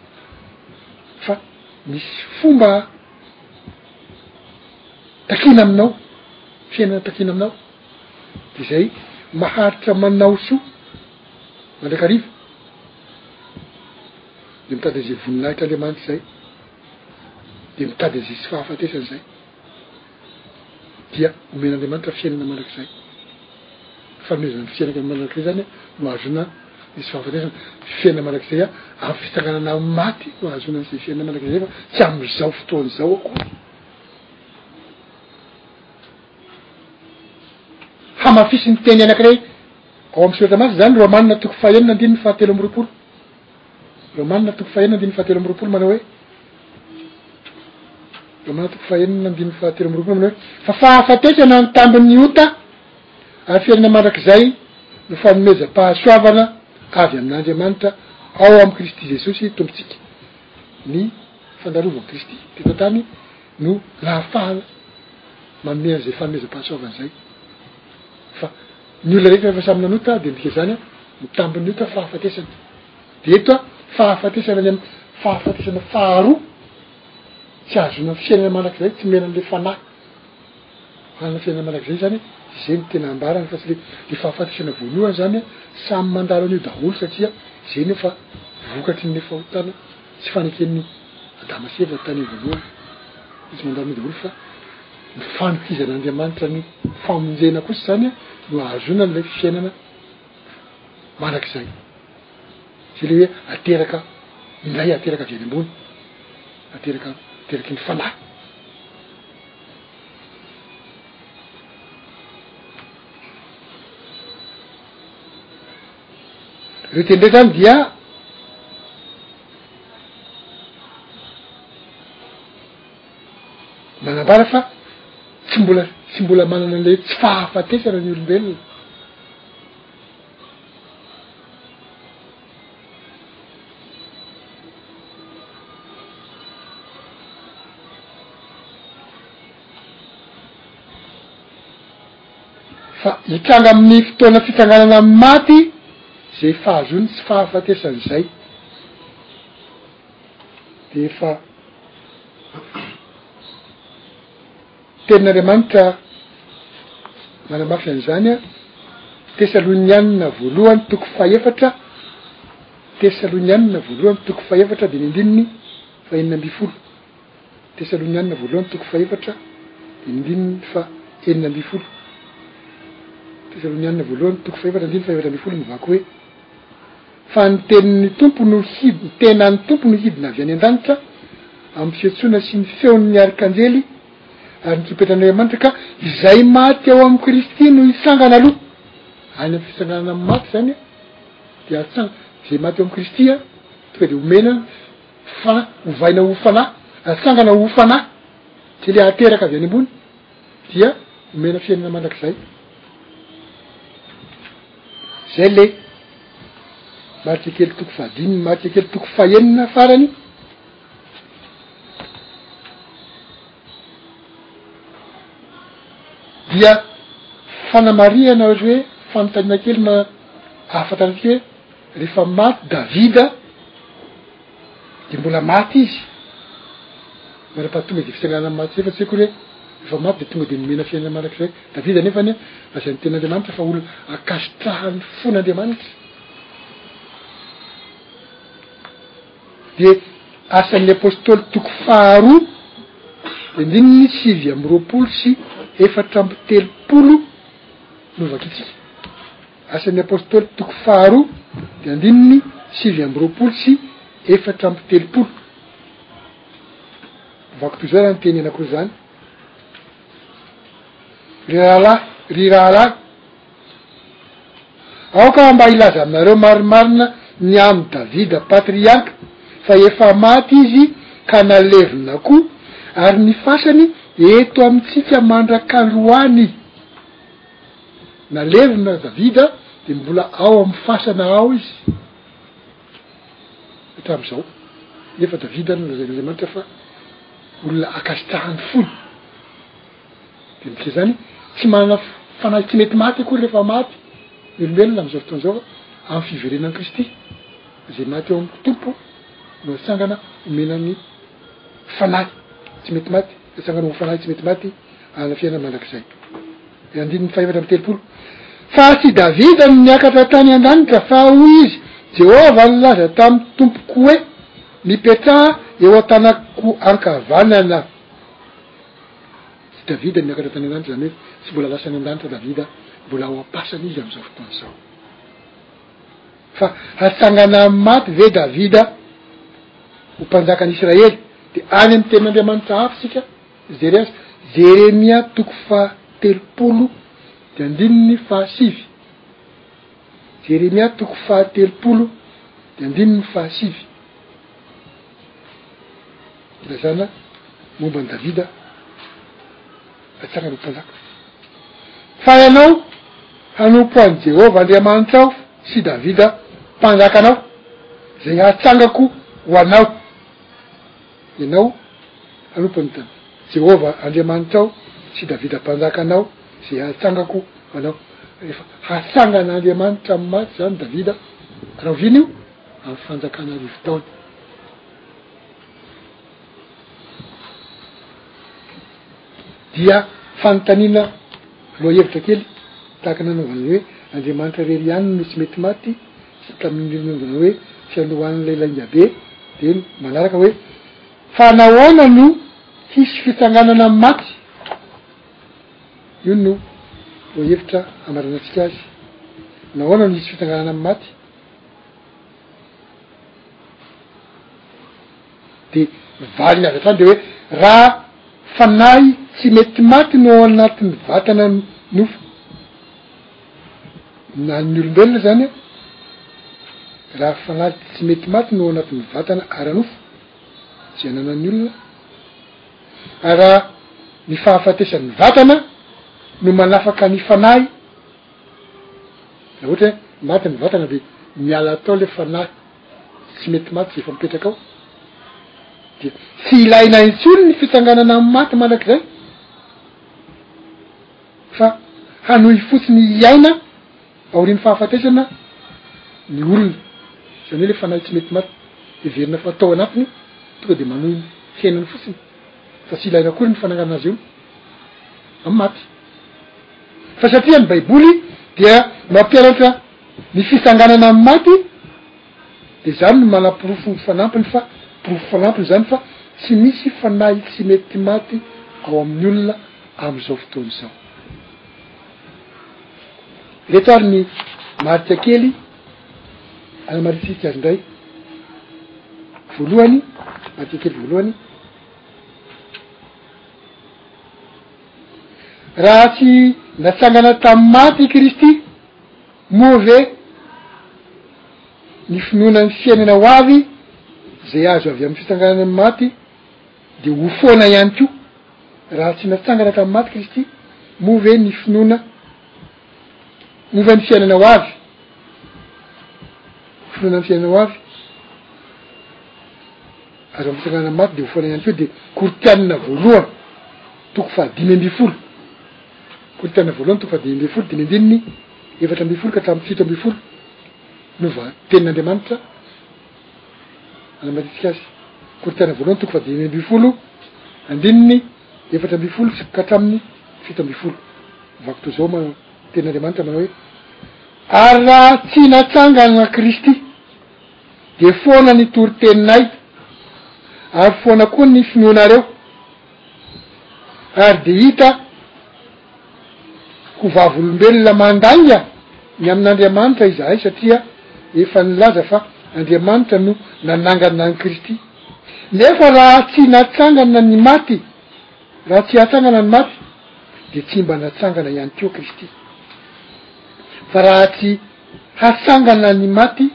fa misy fomba takiana aminao, fiainana takiana aminao de zay maharitra manao soa. mandrakariva de mitady an'izay voninahitr' Andriamanitra zay de mitady an'izay tsy fahafatesany zay dia omen'Andriamanitra fiainana mandrakizay fanomezany fiainana mandrakizay zany no ahazoana ny tsy fahafatesana fiainana mandrakizay a amy fitsanganana amy maty no ahazoana an'izay fiainana mandrakizay fa tsy am'izao fotoana izao akory hamafisin'ny teny anakiray Ao amin'ny soratra masina izany, Romanina toko fahenina andininy fahatelo amby roapolo. Romanina toko fahenina andininy fahatelo amby roapolo manao hoe Romanina toko fahenina andininy fahatelo amby roapolo manao hoe fa fahafatesana ny tambin'ny ota ary fiainana mandrakizay no fanomezam-pahasoavana avy amin'Andriamanitra ao amin'i Kristy Jesosy Tompontsika. Ny fandarovan'i Kristy teto an-tany no nahafahana manome an'izay fanomezam-pahasoavana izay. Fa Ny olona rehetra efa samy nanota dia midika izany ny tambin'ny ota fahafatesana. Dia eto a, fahafatesana any amin'ny fahafatesana faharoa, tsy hahazoana ny fiainana mandrakizay, tsy mena an'ilay fanahy hanana fiainana mandrakizay izany, izay no tena ambarany fa tsy ilay ilay fahafatesana voalohany izany samy mandalo an'io daholo satria izay no efa vokatry ny ilay fahotana sy faneken'i Adama sy Eva tany am-boalohany, izy mandalo an'io daholo fa. Ny fanokizan'Andriamanitra ny famonjena kosa izany no ahazoana an'ilay fiainana mandrakizay. Izay ilay hoe ateraka indray ateraka avy any ambony, ateraka ateraky ny fanahy. Ireo teny indray zany dia Manambara fa tsy mbola tsy mbola manana an'ilay tsy fahafatesana ny olombelona. Fa hitranga amin'ny fotoana fitsanganana amin'ny maty izay fahazoany tsy fahafatesana izay. efa tenin'Andriamanitra manamafy an'izany a tesalonianina voalohany toko fahefatra tesalonianina voalohany toko fahefatra de ny andininy fa enina amby folo tesalonianina voalohany toko fahefatra de ny andininy fa enina amby folo tesalonianina voalohany toko fahefatra andininy fa efatra amby folo ny vaky hoe Fa ny tenin'ny Tompo no hid, ny tenan'ny Tompo no hidina avy any an-danitra amin'ny fiantsoana sy ny feon'ny arkanjely ary ny trompetra an'Andriamanitra, ka izay maty ao amin'i Kristy no hitsangana aloha, any amin'ny fitsanganana amin'ny maty izany an, dia hatsanga, izay maty ao amin'i Kristy an, tonga dia homena ny fanahy, hovaina ho fanahy, hatsangana ho fanahy, dia ilay hateraka avy any ambony dia homena fiainana mandrakizay. Zay le marika kely toko fahadimy ny marika kely toko fahenina farany dia fanamarihana ohatry hoe fanontaniana kely ma- ahafantarantsika hoe rehefa maty davida dia mbola maty izy mandrapaha tonga dia fitenenana ny maty zay fa tsy akory hoe efa maty dia tonga dia nomena fiainana mandrakizay davida anefa anie lazain'ny tenin'andriamanitra fa olona akasitrahan'ny fon'andriamanitra dia asan'ny apostoly toko faharoa de ndininy sivy amby roapolo sy efatra amby telopolo novakitsika Asan'ny Apôstôly toko faharoa dia andininy sivy amby roapolo sy efatra amby telopolo. Ovako toy izao zany teny anakiroa zany. Ry rahalahy, ry rahalahy, aoka aho mba hilaza aminareo marimarina ny amin'i Davida patriarka, fa efa maty izy ka nalevina koa, ary ny fasany eto amintsika mandrak'androany. Nalevina Davida dia mbola ao amin'ny fasana ao izy hatramin'izao. Nefa Davida no lazain'Andriamanitra fa olona ankasitrahany fony. Dia midika izany tsy manana fanahy tsy mety maty akory rehefa maty ny olombelona amin'izao fotoana izao fa amin'ny fiverenan'i Kristy izay maty ao amin'ny Tompo no hatsangana homena ny fanahy tsy mety maty, hatsangana ho fanahy tsy mety maty. Halafihana mandrakizay. Ny andininy fahefatra amby telopolo. Fa tsy Davida no niakatra tany an-danitra, fa hoy izy, Jehovah nilaza tamin'ny tompoko hoe, Mipetraha eo an-tanako ankavanana. Tsy Davida no niakatra tany an-danitra, izany hoe tsy mbola lasa any an-danitra Davida, mbola ao am-pasana izy amin'izao fotoana izao. Fa hatsangana amin'ny maty ve Davida ho mpanjakan'Israely? Dia any amin'ny tenin'Andriamanitra avy isika. Mijery azy, Jeremia toko faha telopolo dia andininy faha sivy, Jeremia toko faha telopolo dia andininy faha sivy, ilazana momba an'i Davida antsarany mpanjaka. Fa ianao hanompo an'i Jehovah Andriamanitrao sy Davida mpanjakanao, izay hatsangako ho anao. Ianao hanompon'i Jehovah Andriamanitrao sy Davida mpanjakanao, izay hatsangako ho anao. Rehefa hatsangan'Andriamanitra amin'ny maty izany Davida, rahoviana io? Amin'ny fanjakana arivo taona. Dia fanontaniana lohahevitra kely tahaka ny nanaovan'ny hoe, Andriamanitra irery ihany no tsy mety maty sy tamin'ny niombona hoe fialohan'ilay laingabe dia ny manaraka hoe, Fa nahoana no hisy fitsanganana amin'ny maty? Io no lohahevitra hamarinantsika azy. Nahoana no hisy fitsanganana amin'ny maty? Dia ny valiny avy hatrany dia hoe, Raha fanahy tsy mety maty no ao anatin'ny vatana nofo, Na ny olombelona izany an, raha fanahy tsy mety maty no ao anatin'ny vatana ara-nofo izay ananan'ny olona, ary raha ny fahafatesan'ny vatana no manafaka ny fanahy, raha ohatra hoe maty ny vatana dia miala tao ilay fanahy tsy mety maty izay efa mipetraka ao, dia tsy ilaina intsony ny fitsanganana amin'ny maty mandrakizay. fa hanohy fotsiny hiaina aorian'ny fahafatesana ny olona, izany hoe ilay fanahy tsy mety maty heverina fa tao anatiny io, tonga dia manohy ny fiainany fotsiny fa tsy ilaina akory ny fananganana azy eo amin'ny maty. Fa satria ny Baiboly dia mampianatra ny fisanganana amin'ny maty, Dia izany no manaporofo fanampiny fa porofo fanampiny izany fa tsy misy fanahy tsy mety maty ao amin'ny olona amin'izao fotoana izao. Ireto ary ny marika kely anamarihintsika azy indray. Voalohany, marika kely voalohany. Raha tsy natsangana tamin'ny maty i Kristy, Moa ve ny finoana ny fiainana ho avy izay azo avy amin'ny fitsanganana amin'ny maty dia ho foana ihany koa raha tsy natsangana tamin'ny maty Kristy? Moa ve ny finoana, moa ve ny fiainana ho avy, finoana ny fiainana ho avy azo amin'ny fitsanganana amin'ny maty dia ho foana ihany koa dia Kortianina voalohany toko fahadimy ambin'ny folo. Kolontsaina voalohany toko faha dimy ambin'ny folo dimy ambininy efatra ambin'ny folo ka hatramin'ny fito ambin'ny folo no va tenin'Andriamanitra anamadintsika azy kolontsaina voalohany toko faha dimy ambin'ny folo andininy efatra ambin'ny folo sy ka hatramin'ny fito ambin'ny folo vako toy zao ma tenin'Andriamanitra manao hoe ary raha tsy natsangana Kristy de foana ny toriteninay ary foana koa ny finoanareo ary dia hita ho vavolombelona mandainga ny amin'Andriamanitra izahay satria efa nilaza fa Andriamanitra no nanangana an'i Kristy. Nefa raha tsy natsangana ny maty, raha tsy hatsangana ny maty, dia tsy mba natsangana ihany koa Kristy. Fa raha tsy hatsangana ny maty,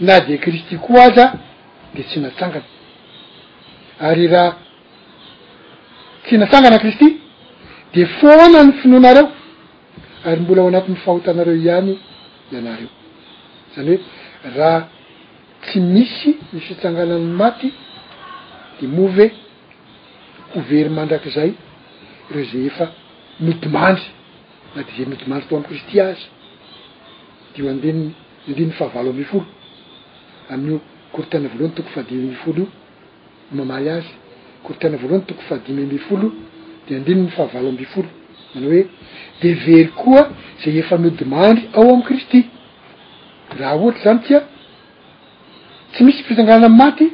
na dia Kristy koa aza, dia tsy natsangana. Ary raha tsy natsangana Kristy dia foana ny finoanareo ary mbola ao anatin'ny fahotanareo ihany ianareo. Izany hoe raha tsy misy ny fitsanganan'ny maty dia moa ve ho very mandrakizay ireo izay efa nodimandry na dia izay nodimandry tao amin'i Kristy aza? Dio andininy andininy fahavalo ambin'ny folo amin'io korontana voalohany toko fahadimy ambin'ny folo io. no mamaly azy, Korontana voalohany toko fahadimy ambin'ny folo dia andininy fahavalo ambin'ny folo, manao hoe, Dia very koa izay efa nodimandry ao amin'i Kristy. Raha ohatra izany tsia, tsy misy fitsanganana amin'ny maty,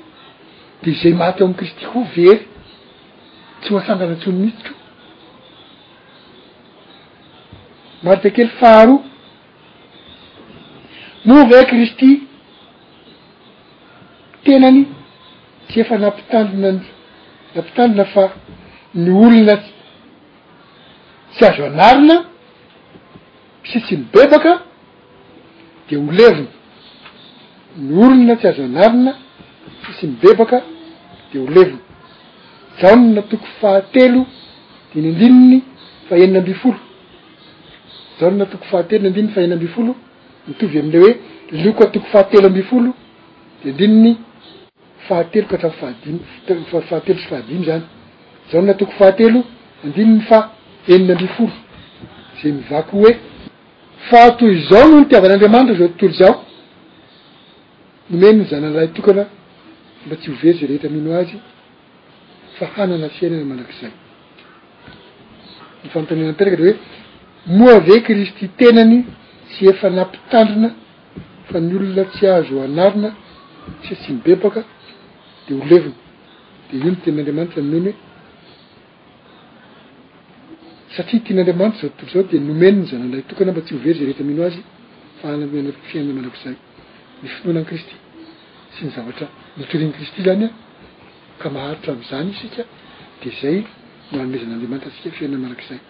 dia izay maty ao amin'i Kristy koa very, tsy ho atsangana intsony mihitsy koa. Marika kely faharoa, Moa ve Kristy. tenany tsy efa nampitandrina ny nampitandrina fa ny olona tsy tsy azo anarina sy tsy mibebaka de ho levona ny olona tsy azo anarina sy tsy mibebaka de ho levona jaona toko fahatelo diny andininy fahenina amby folo jaona toko fahatelo andininy fahenina amby folo Mitovy amin'ilay hoe Lioka toko fahatelo ambin'ny folo dia andininy fahatelo ka hatramin'ny fahadimy, fa fahatelo sy fahadimy izany. Jaona toko fahatelo andininy faha enina ambin'ny folo izay mivaky hoe, Fa toy izao no nitiavan'Andriamanitra izao tontolo izao, nomeny ny Zanany lahitokana mba tsy ho very izay rehetra mino Azy, fa hanana fiainana mandrakizay. Ny fanontaniana mipetraka dia hoe, moa ve Kristy tenany tsy efa nampitandrina fa ny olona tsy azo anarina sy tsy mibebaka dia ho levona? Dia io ny tenin'Andriamanitra nomeny hoe, satria tian'Andriamanitra izao tontolo izao dia nomeny ny Zanany Iray Tokana mba tsy ho very izay rehetra mino Azy fa hanana fiainana mandrakizay. ny finoana an'i Kristy sy ny zavatra notorian'i Kristy izany ka maharitra amin'izany isika dia izay no anomezan'Andriamanitra antsika fiainana mandrakizay.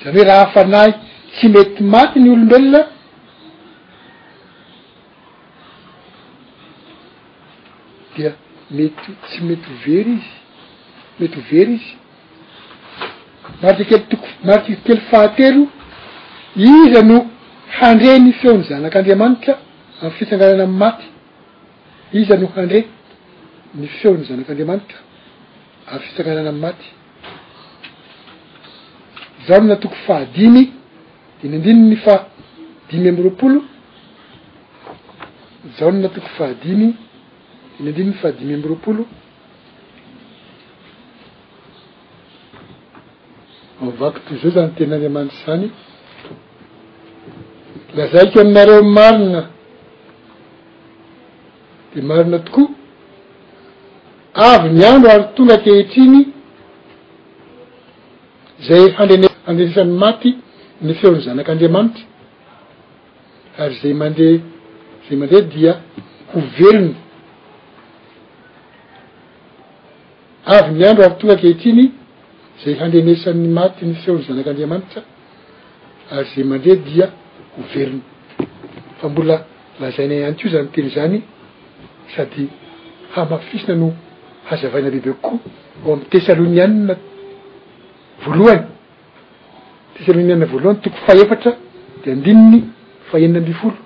Izany hoe raha fanahy tsy mety maty ny olombelona dia mety tsy mety ho very izy, mety ho very izy. Marika kely toko marika kely fahatelo, Iza no handre ny feon'ny zanak'Andriamanitra amin'ny fitsanganana amin'ny maty? Iza no handre ny feon'ny zanak'Andriamanitra amin'ny fitsanganana amin'ny maty? Jaona toko fahadimy dimy andininy fa dimy amby roapolo, Jaona toko fahadimy dimy andininy fa dimy amby roapolo. Mivaky toy izao izany ten'Andriamanitra izany, lazaiko aminareo ny marina, dia marina tokoa, avy ny andro ary tonga ankehitriny izay handrenesan'ny maty ny feon'ny Zanak'Andriamanitra. ary zay mandeha zay mandeha dia ho velona avy ny andro ary tonga akehitriny zay handrenesan'ny maty ny feon'ny zanak'Andriamanitra ary zay mandeha dia ho velona fa mbola lazaina ihany koa zany teny zany sady hamafisina no hazavaina bebe kokoa ao amin'ny Tesalonianina voalohany Tesaloniana voalohany toko fahefatra dia andininy fahenina ambin'ny folo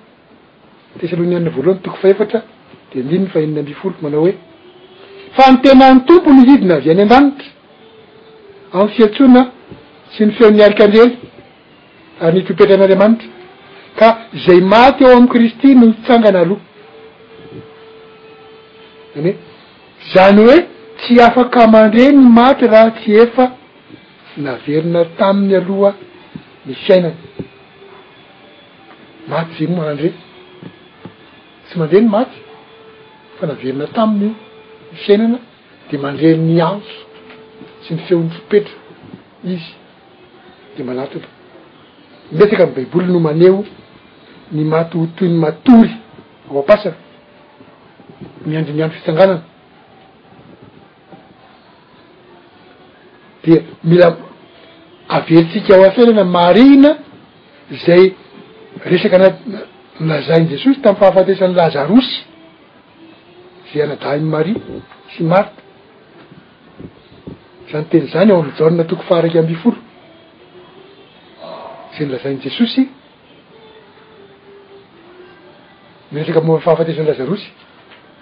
Tesaloniana voalohany toko fahefatra dia andininy fahenina ambin'ny folo manao hoe fa ny tenan'ny tompo no hidina avy any an-danitra amin'ny fiantsoana sy ny feon'ny arkanjely ary ny trompetra an'Andriamanitra ka izay maty ao amin'i Kristy no hitsangana aloha any hoe izany hoe tsy afaka mandre ny maty raha tsy efa Tsy naverina taminy aloha ny fiainany. Maty izay no mandre. Tsy mandre ny maty fa naverina taminy io ny fiainana dia mandre ny antso sy ny feon'ny trompetra izy dia manatona. Imbetsaka ny baiboly no maneho ny maty ho toy ny matory ao am-pasana miandry ny andro fitsanganana. dia mila averintsika ao afiainana marina zay resaka na nolazainy jesosy tamy fahafatesany lazarosy zay anadahiny maria sy marta zany teny zany ao amy jaona toko faharaiky amby folo zay nolazainy jesosy miresaka moa fahafatesany lazarosy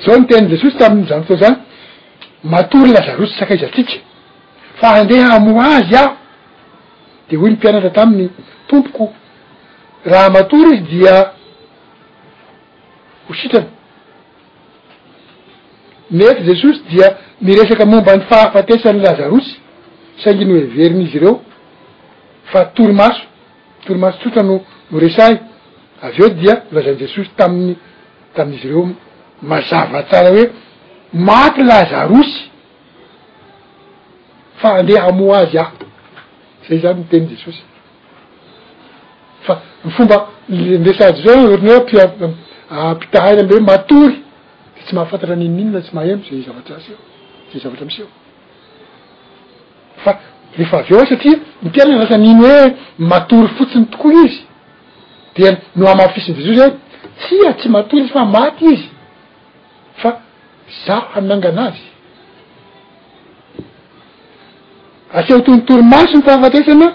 Izao no tenin'i Jesosy tamin'izany fotoana izany, Matory Lazarosy sakaizantsika, fa handeha hamoha azy aho. Dia hoy ny mpianatra taminy, Tompoko, raha matory izy dia ho sitrana. Ny eto Jesosy dia miresaka momba ny fahafatesan'i Lazarosy, saingy noheverin'izy ireo fa torimaso. Torimaso tsotra no noresahiny, avy eo dia nolazain'i Jesosy taminy, tamin'izy ireo mazava tsara hoe, Maty Lazarosy, fa andeha hamoha azy aho. Zay zany ny tenin'i Jesosy. Fa ny fomba nresah'i Jesosy hoe ohatran'ny hoe mpia- a- mpitahina am'le hoe matory, de tsy mahafantatra n'inon'inona, tsy maheno ze zavatra aseho, ze zavatra miseho. Fa rehefa avy eo satria ny mpianany lasa nino hoe matory fotsiny tokoa izy dia nohamafisin'i Jesosy hoe tsia tsy matory izy fa maty izy fa za hanangana azy. Aseho toy ny torimaso ny fahafatesana,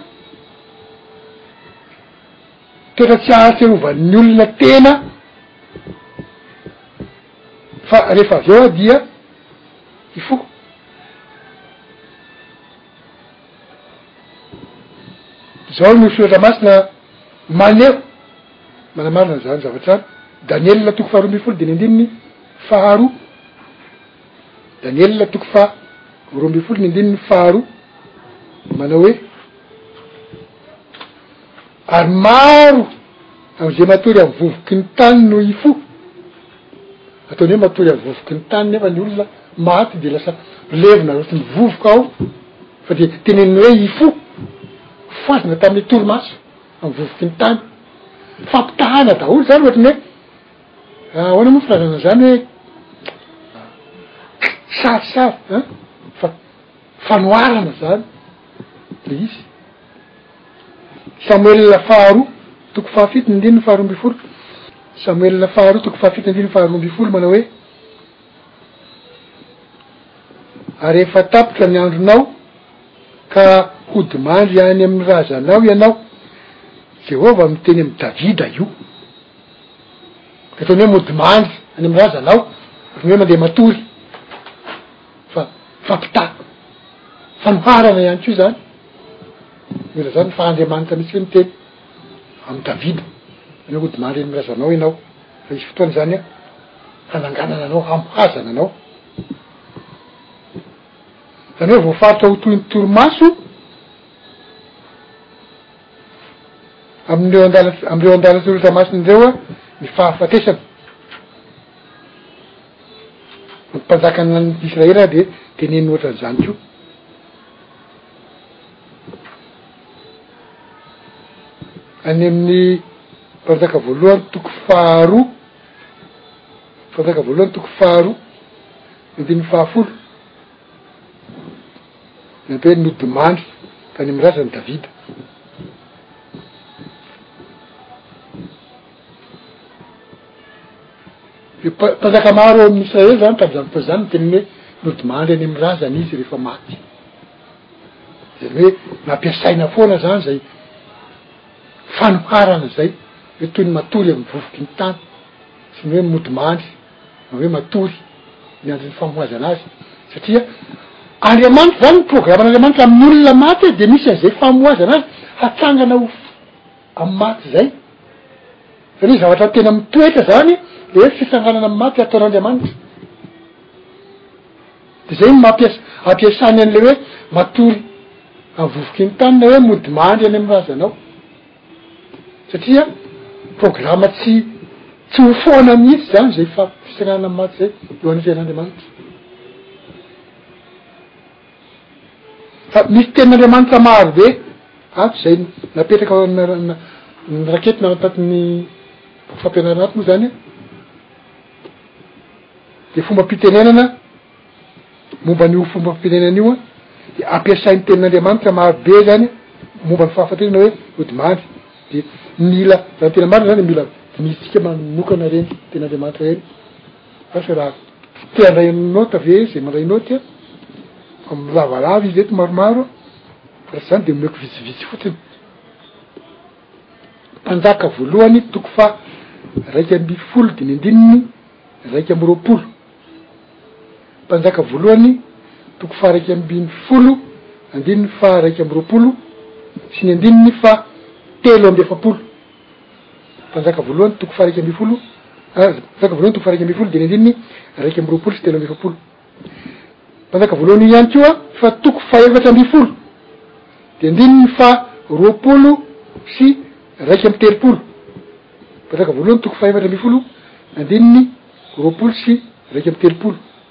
toetra tsy ahatsiarovan'ny olona tena. Fa rehefa avy eo aho dia hifoha. Izao no soratra masina maneho, manamarina an'izany zavatra Daniela toko faharoa ambin'ny folo dimy andininy faharoa. Daniela toko faha roa ambin'ny folo ny andininy faharoa manao hoe. Ary maro am'izay matory amin'ny vovoky ny tany no hifoha. Ataony hoe matory amin'ny vovoky ny tany nefa ny olona maty dia lasa levona anatin'ny vovoka ao fa dia teneniny hoe hifoha. Fohazina tamin'ny torimaso amin'ny vovoky ny tany. Fampitahana daholo izany ohatry ny hoe ahoana moa filazana an'izany hoe kisarisary an! Fanoharana izany dia izy. Samoela faharoa toko fahafito ny andininy faharoa ambin'ny folo. Samoela faharoa toko fahafito ny andininy faharoa ambin'ny folo manao hoe Ary efa tapitra ny andronao ka hodimandry any amin'ny razanao ianao. Jehovah miteny amin'i Davida io. Ataony hoe modimandry any amin'ny razanao, ary ny hoe mandeha matory. fa fampitana fanoharana ihany ko zany mila zany fa andriamanitra mitsy ve miteny amy davida anao ody mary amy razanao ianao fa hisy fotoana zany a hananganana anao hamohazana anao zany hoe voafaritra ho tohiny torimaso amn'ireo andala amreo andala toroza masiny ireo a ny fahafatesana Ny mpanjakan' Israely ary dia teneniny hoatran' izany koa. Any amin' ny mpanjaka voalohany toko faharoa, mpanjaka voalohany toko faharoa, andininy fahafolo, ny atao hoe nodimandry tany amin' ny razan' i Davida. Mpanjaka maro ao amin'ny Israely izany tamin'izany fotoana izany ny teniny hoe nodimandry any amin'ny razany izy rehefa maty. Izany hoe nampiasaina foana izany izay fanoharana izay hoe toy ny matory amin'ny vovoky ny tany sy ny hoe modimandry na hoe matory ny andron'ny famohazana azy satria Andriamanitra izany ny programan'Andriamanitra amin'olona maty dia misy an'izay famohazana azy hatsangana ho amin'ny maty izay, satria zavatra tena mitoetra izany le fisanganana amin'ny maty ataon'Andriamanitra. De izay no mampiasa, ampiasany an'le hoe matory amin'ny vovoky ny tany na hoe mody mandry any amin'ny razanao, satria programa tsy tsy ho foana mihitsy izany izay fa- fisanganana amin'ny maty izay eo anatrehan'Andriamanitra. Fa misy tenin'Andriamanitra maro be hafa izay napetraka ao amin'ny ny raketina ao antatin'ny boky fampianarana ato moa izany an, dia fombam-pitenenana momba an'io fombam-pitenenana io an, dia ampiasain'ny tenin'Andriamanitra maro be izany an, momba ny fahafatesana hoe odimandry. Dia mila, raha ny tena marina izany, mila dinihintsika manokana ireny tenin'Andriamanitra ireny. Asa raha tsy te handray note ve zay mandray note a, fa milavalava izy eto maromaro a, fa raha tsy zany de omeko vitsivitsy fotsiny. Mpanjaka voalohany toko faha raika ambin'ny folo dimy andininy raika amby roapolo, Mpanjaka voalohany toko faha raika ambin'ny folo andininy faha raika amby roapolo sy ny andininy faha telo amby efapolo. Mpanjaka voalohany toko faha iraika ambin'ny folo ah Mpanjaka voalohany toko faha iraika ambin'ny folo diny andininy iraika amby roapolo sy telo amby efapolo Mpanjaka voalohany ihany koa fa toko faha efatra ambin'ny folo dia andininy faha roapolo sy iraika amby telopolo Mpanjaka voalohany toko faha efatra ambin'ny folo andininy roapolo sy iraika amby telopolo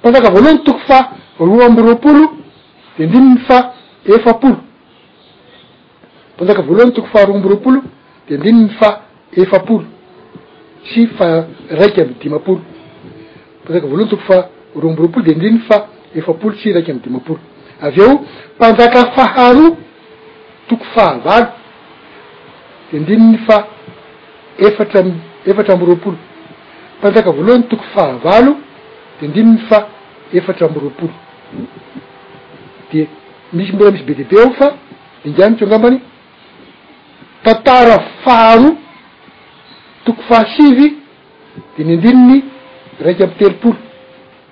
Mpanjaka voalohany toko faha roa amby roapolo dia andininy faha efapolo. Mpanjaka voalohany toko faha roa amby roapolo dia andininy faha efapolo sy faha iraika amby dimampolo. Mpanjaka voalohany toko faha roa amby roapolo dia andininy faha efapolo sy iraika amby dimampolo. Avy eo mpanjaka faharoa. Toko fahavalo, ny andininy faha efatra amby efatra amby roapolo. Mpanjaka voalohany toko fahavalo, ny andininy faha efatra amby roapolo. Dia misy mbola misy be dia be ao fa dinganiko angambany. Tantara faharoa, toko fahasivy, dia ny andininy iraika amby telopolo.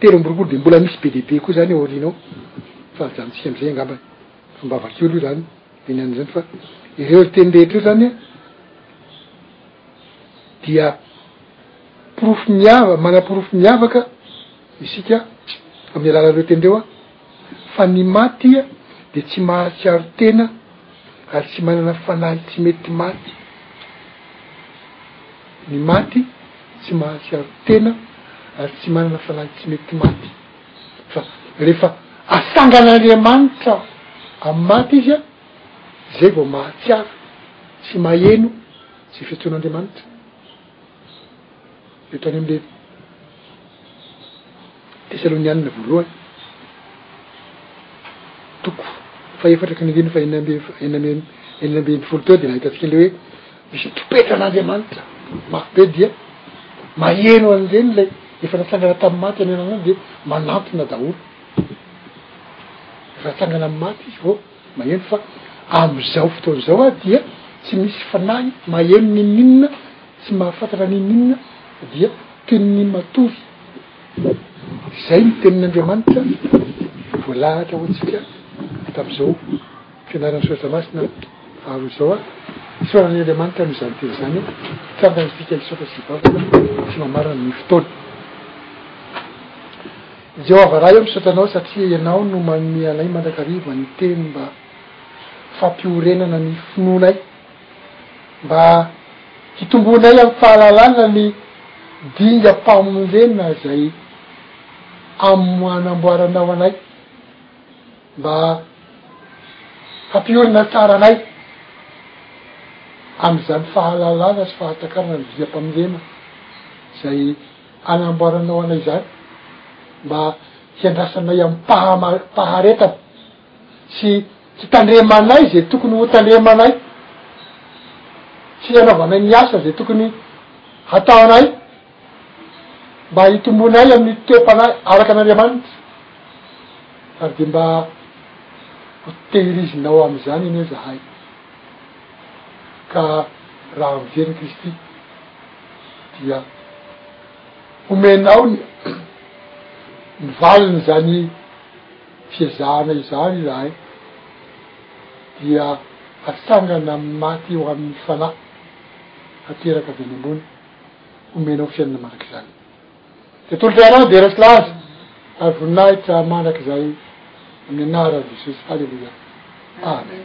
Telo amby roapolo dia mbola misy be dia be koa izany ao aoriana ao fa ajanontsika amin'izay angamba fa mba vakio aloha izany dia ny an'izany fa ireo ry teny rehetra ireo izany an dia porofo miava manaporofo miavaka isika amin'ny alalan'ireo teny ireo an Fa ny maty dia tsy mahatsiaro tena ary tsy manana fanahy tsy mety maty. Ny maty tsy mahatsiaro tena ary tsy manana fanahy tsy mety maty. Fa rehefa asangan'Andriamanitra amin'ny maty izy an, izay vao mahatsiaro sy maheno izay fiantsoan'Andriamanitra. Dia tany amin'ilay Tesalonianina voalohany, toko fahefatra ka ny andininy fahenina amby enina amby enina amby enimpolo teo dia nahitantsika ilay hoe misy topetran'Andriamanitra mafy be dia maheno an'ireny ilay efa natsangana tamin'ny maty any ananany dia manantona daholo efa natsangana amin'ny maty izy vao Maheno fa amin'izao fotoana izao aho dia tsy misy fanahy maheno n'inon'inona sy mahafantatra n'inon'inona dia toy ny matory. Izay ny tenin'Andriamanitra voalahatra ho antsika tamin'izao fianarana ny Soratra Masina faharoa izao ary isaorana Andriamanitra noho izany teny izany hitranga antsika hisaotra sy hivavaka sy mamarana ny fotoana. Jehovah Ray ô misaotra anao satria ianao no manome anay mandrakariva ny teny mba fampiorenana ny finoanay mba hitomboanay am fahalalana ny dingam pamonjena izay am anamboaranao anay mba hampiorina tsara anay am izany fahalalana sy fahatakarana ny dingam pamonjena izay Agnamboaranao anay izany mba hiandrasanay amim-paharetana sy hitandremanay izay tokony hotandremanay sy hanaovanay ny asa izay tokony hataonay mba hitombonay amin'ny toe-panahy araka an'Andriamanitra, ary dia mba hotehirizinao amin'izany anie izahay. Ka raha mijery an'i Kristy dia homenao ny ny valin'izany fiezahana izany izahay dia hatsangana amin'ny maty ho amin'ny Fanahy nateraka avy any ambony, homenao fiainana mandrakizay. Tontolo fiainana dia resy laza ary voninahitra mandrakizay amin'ny anaran'i Jesosy. Haleloia. Amen.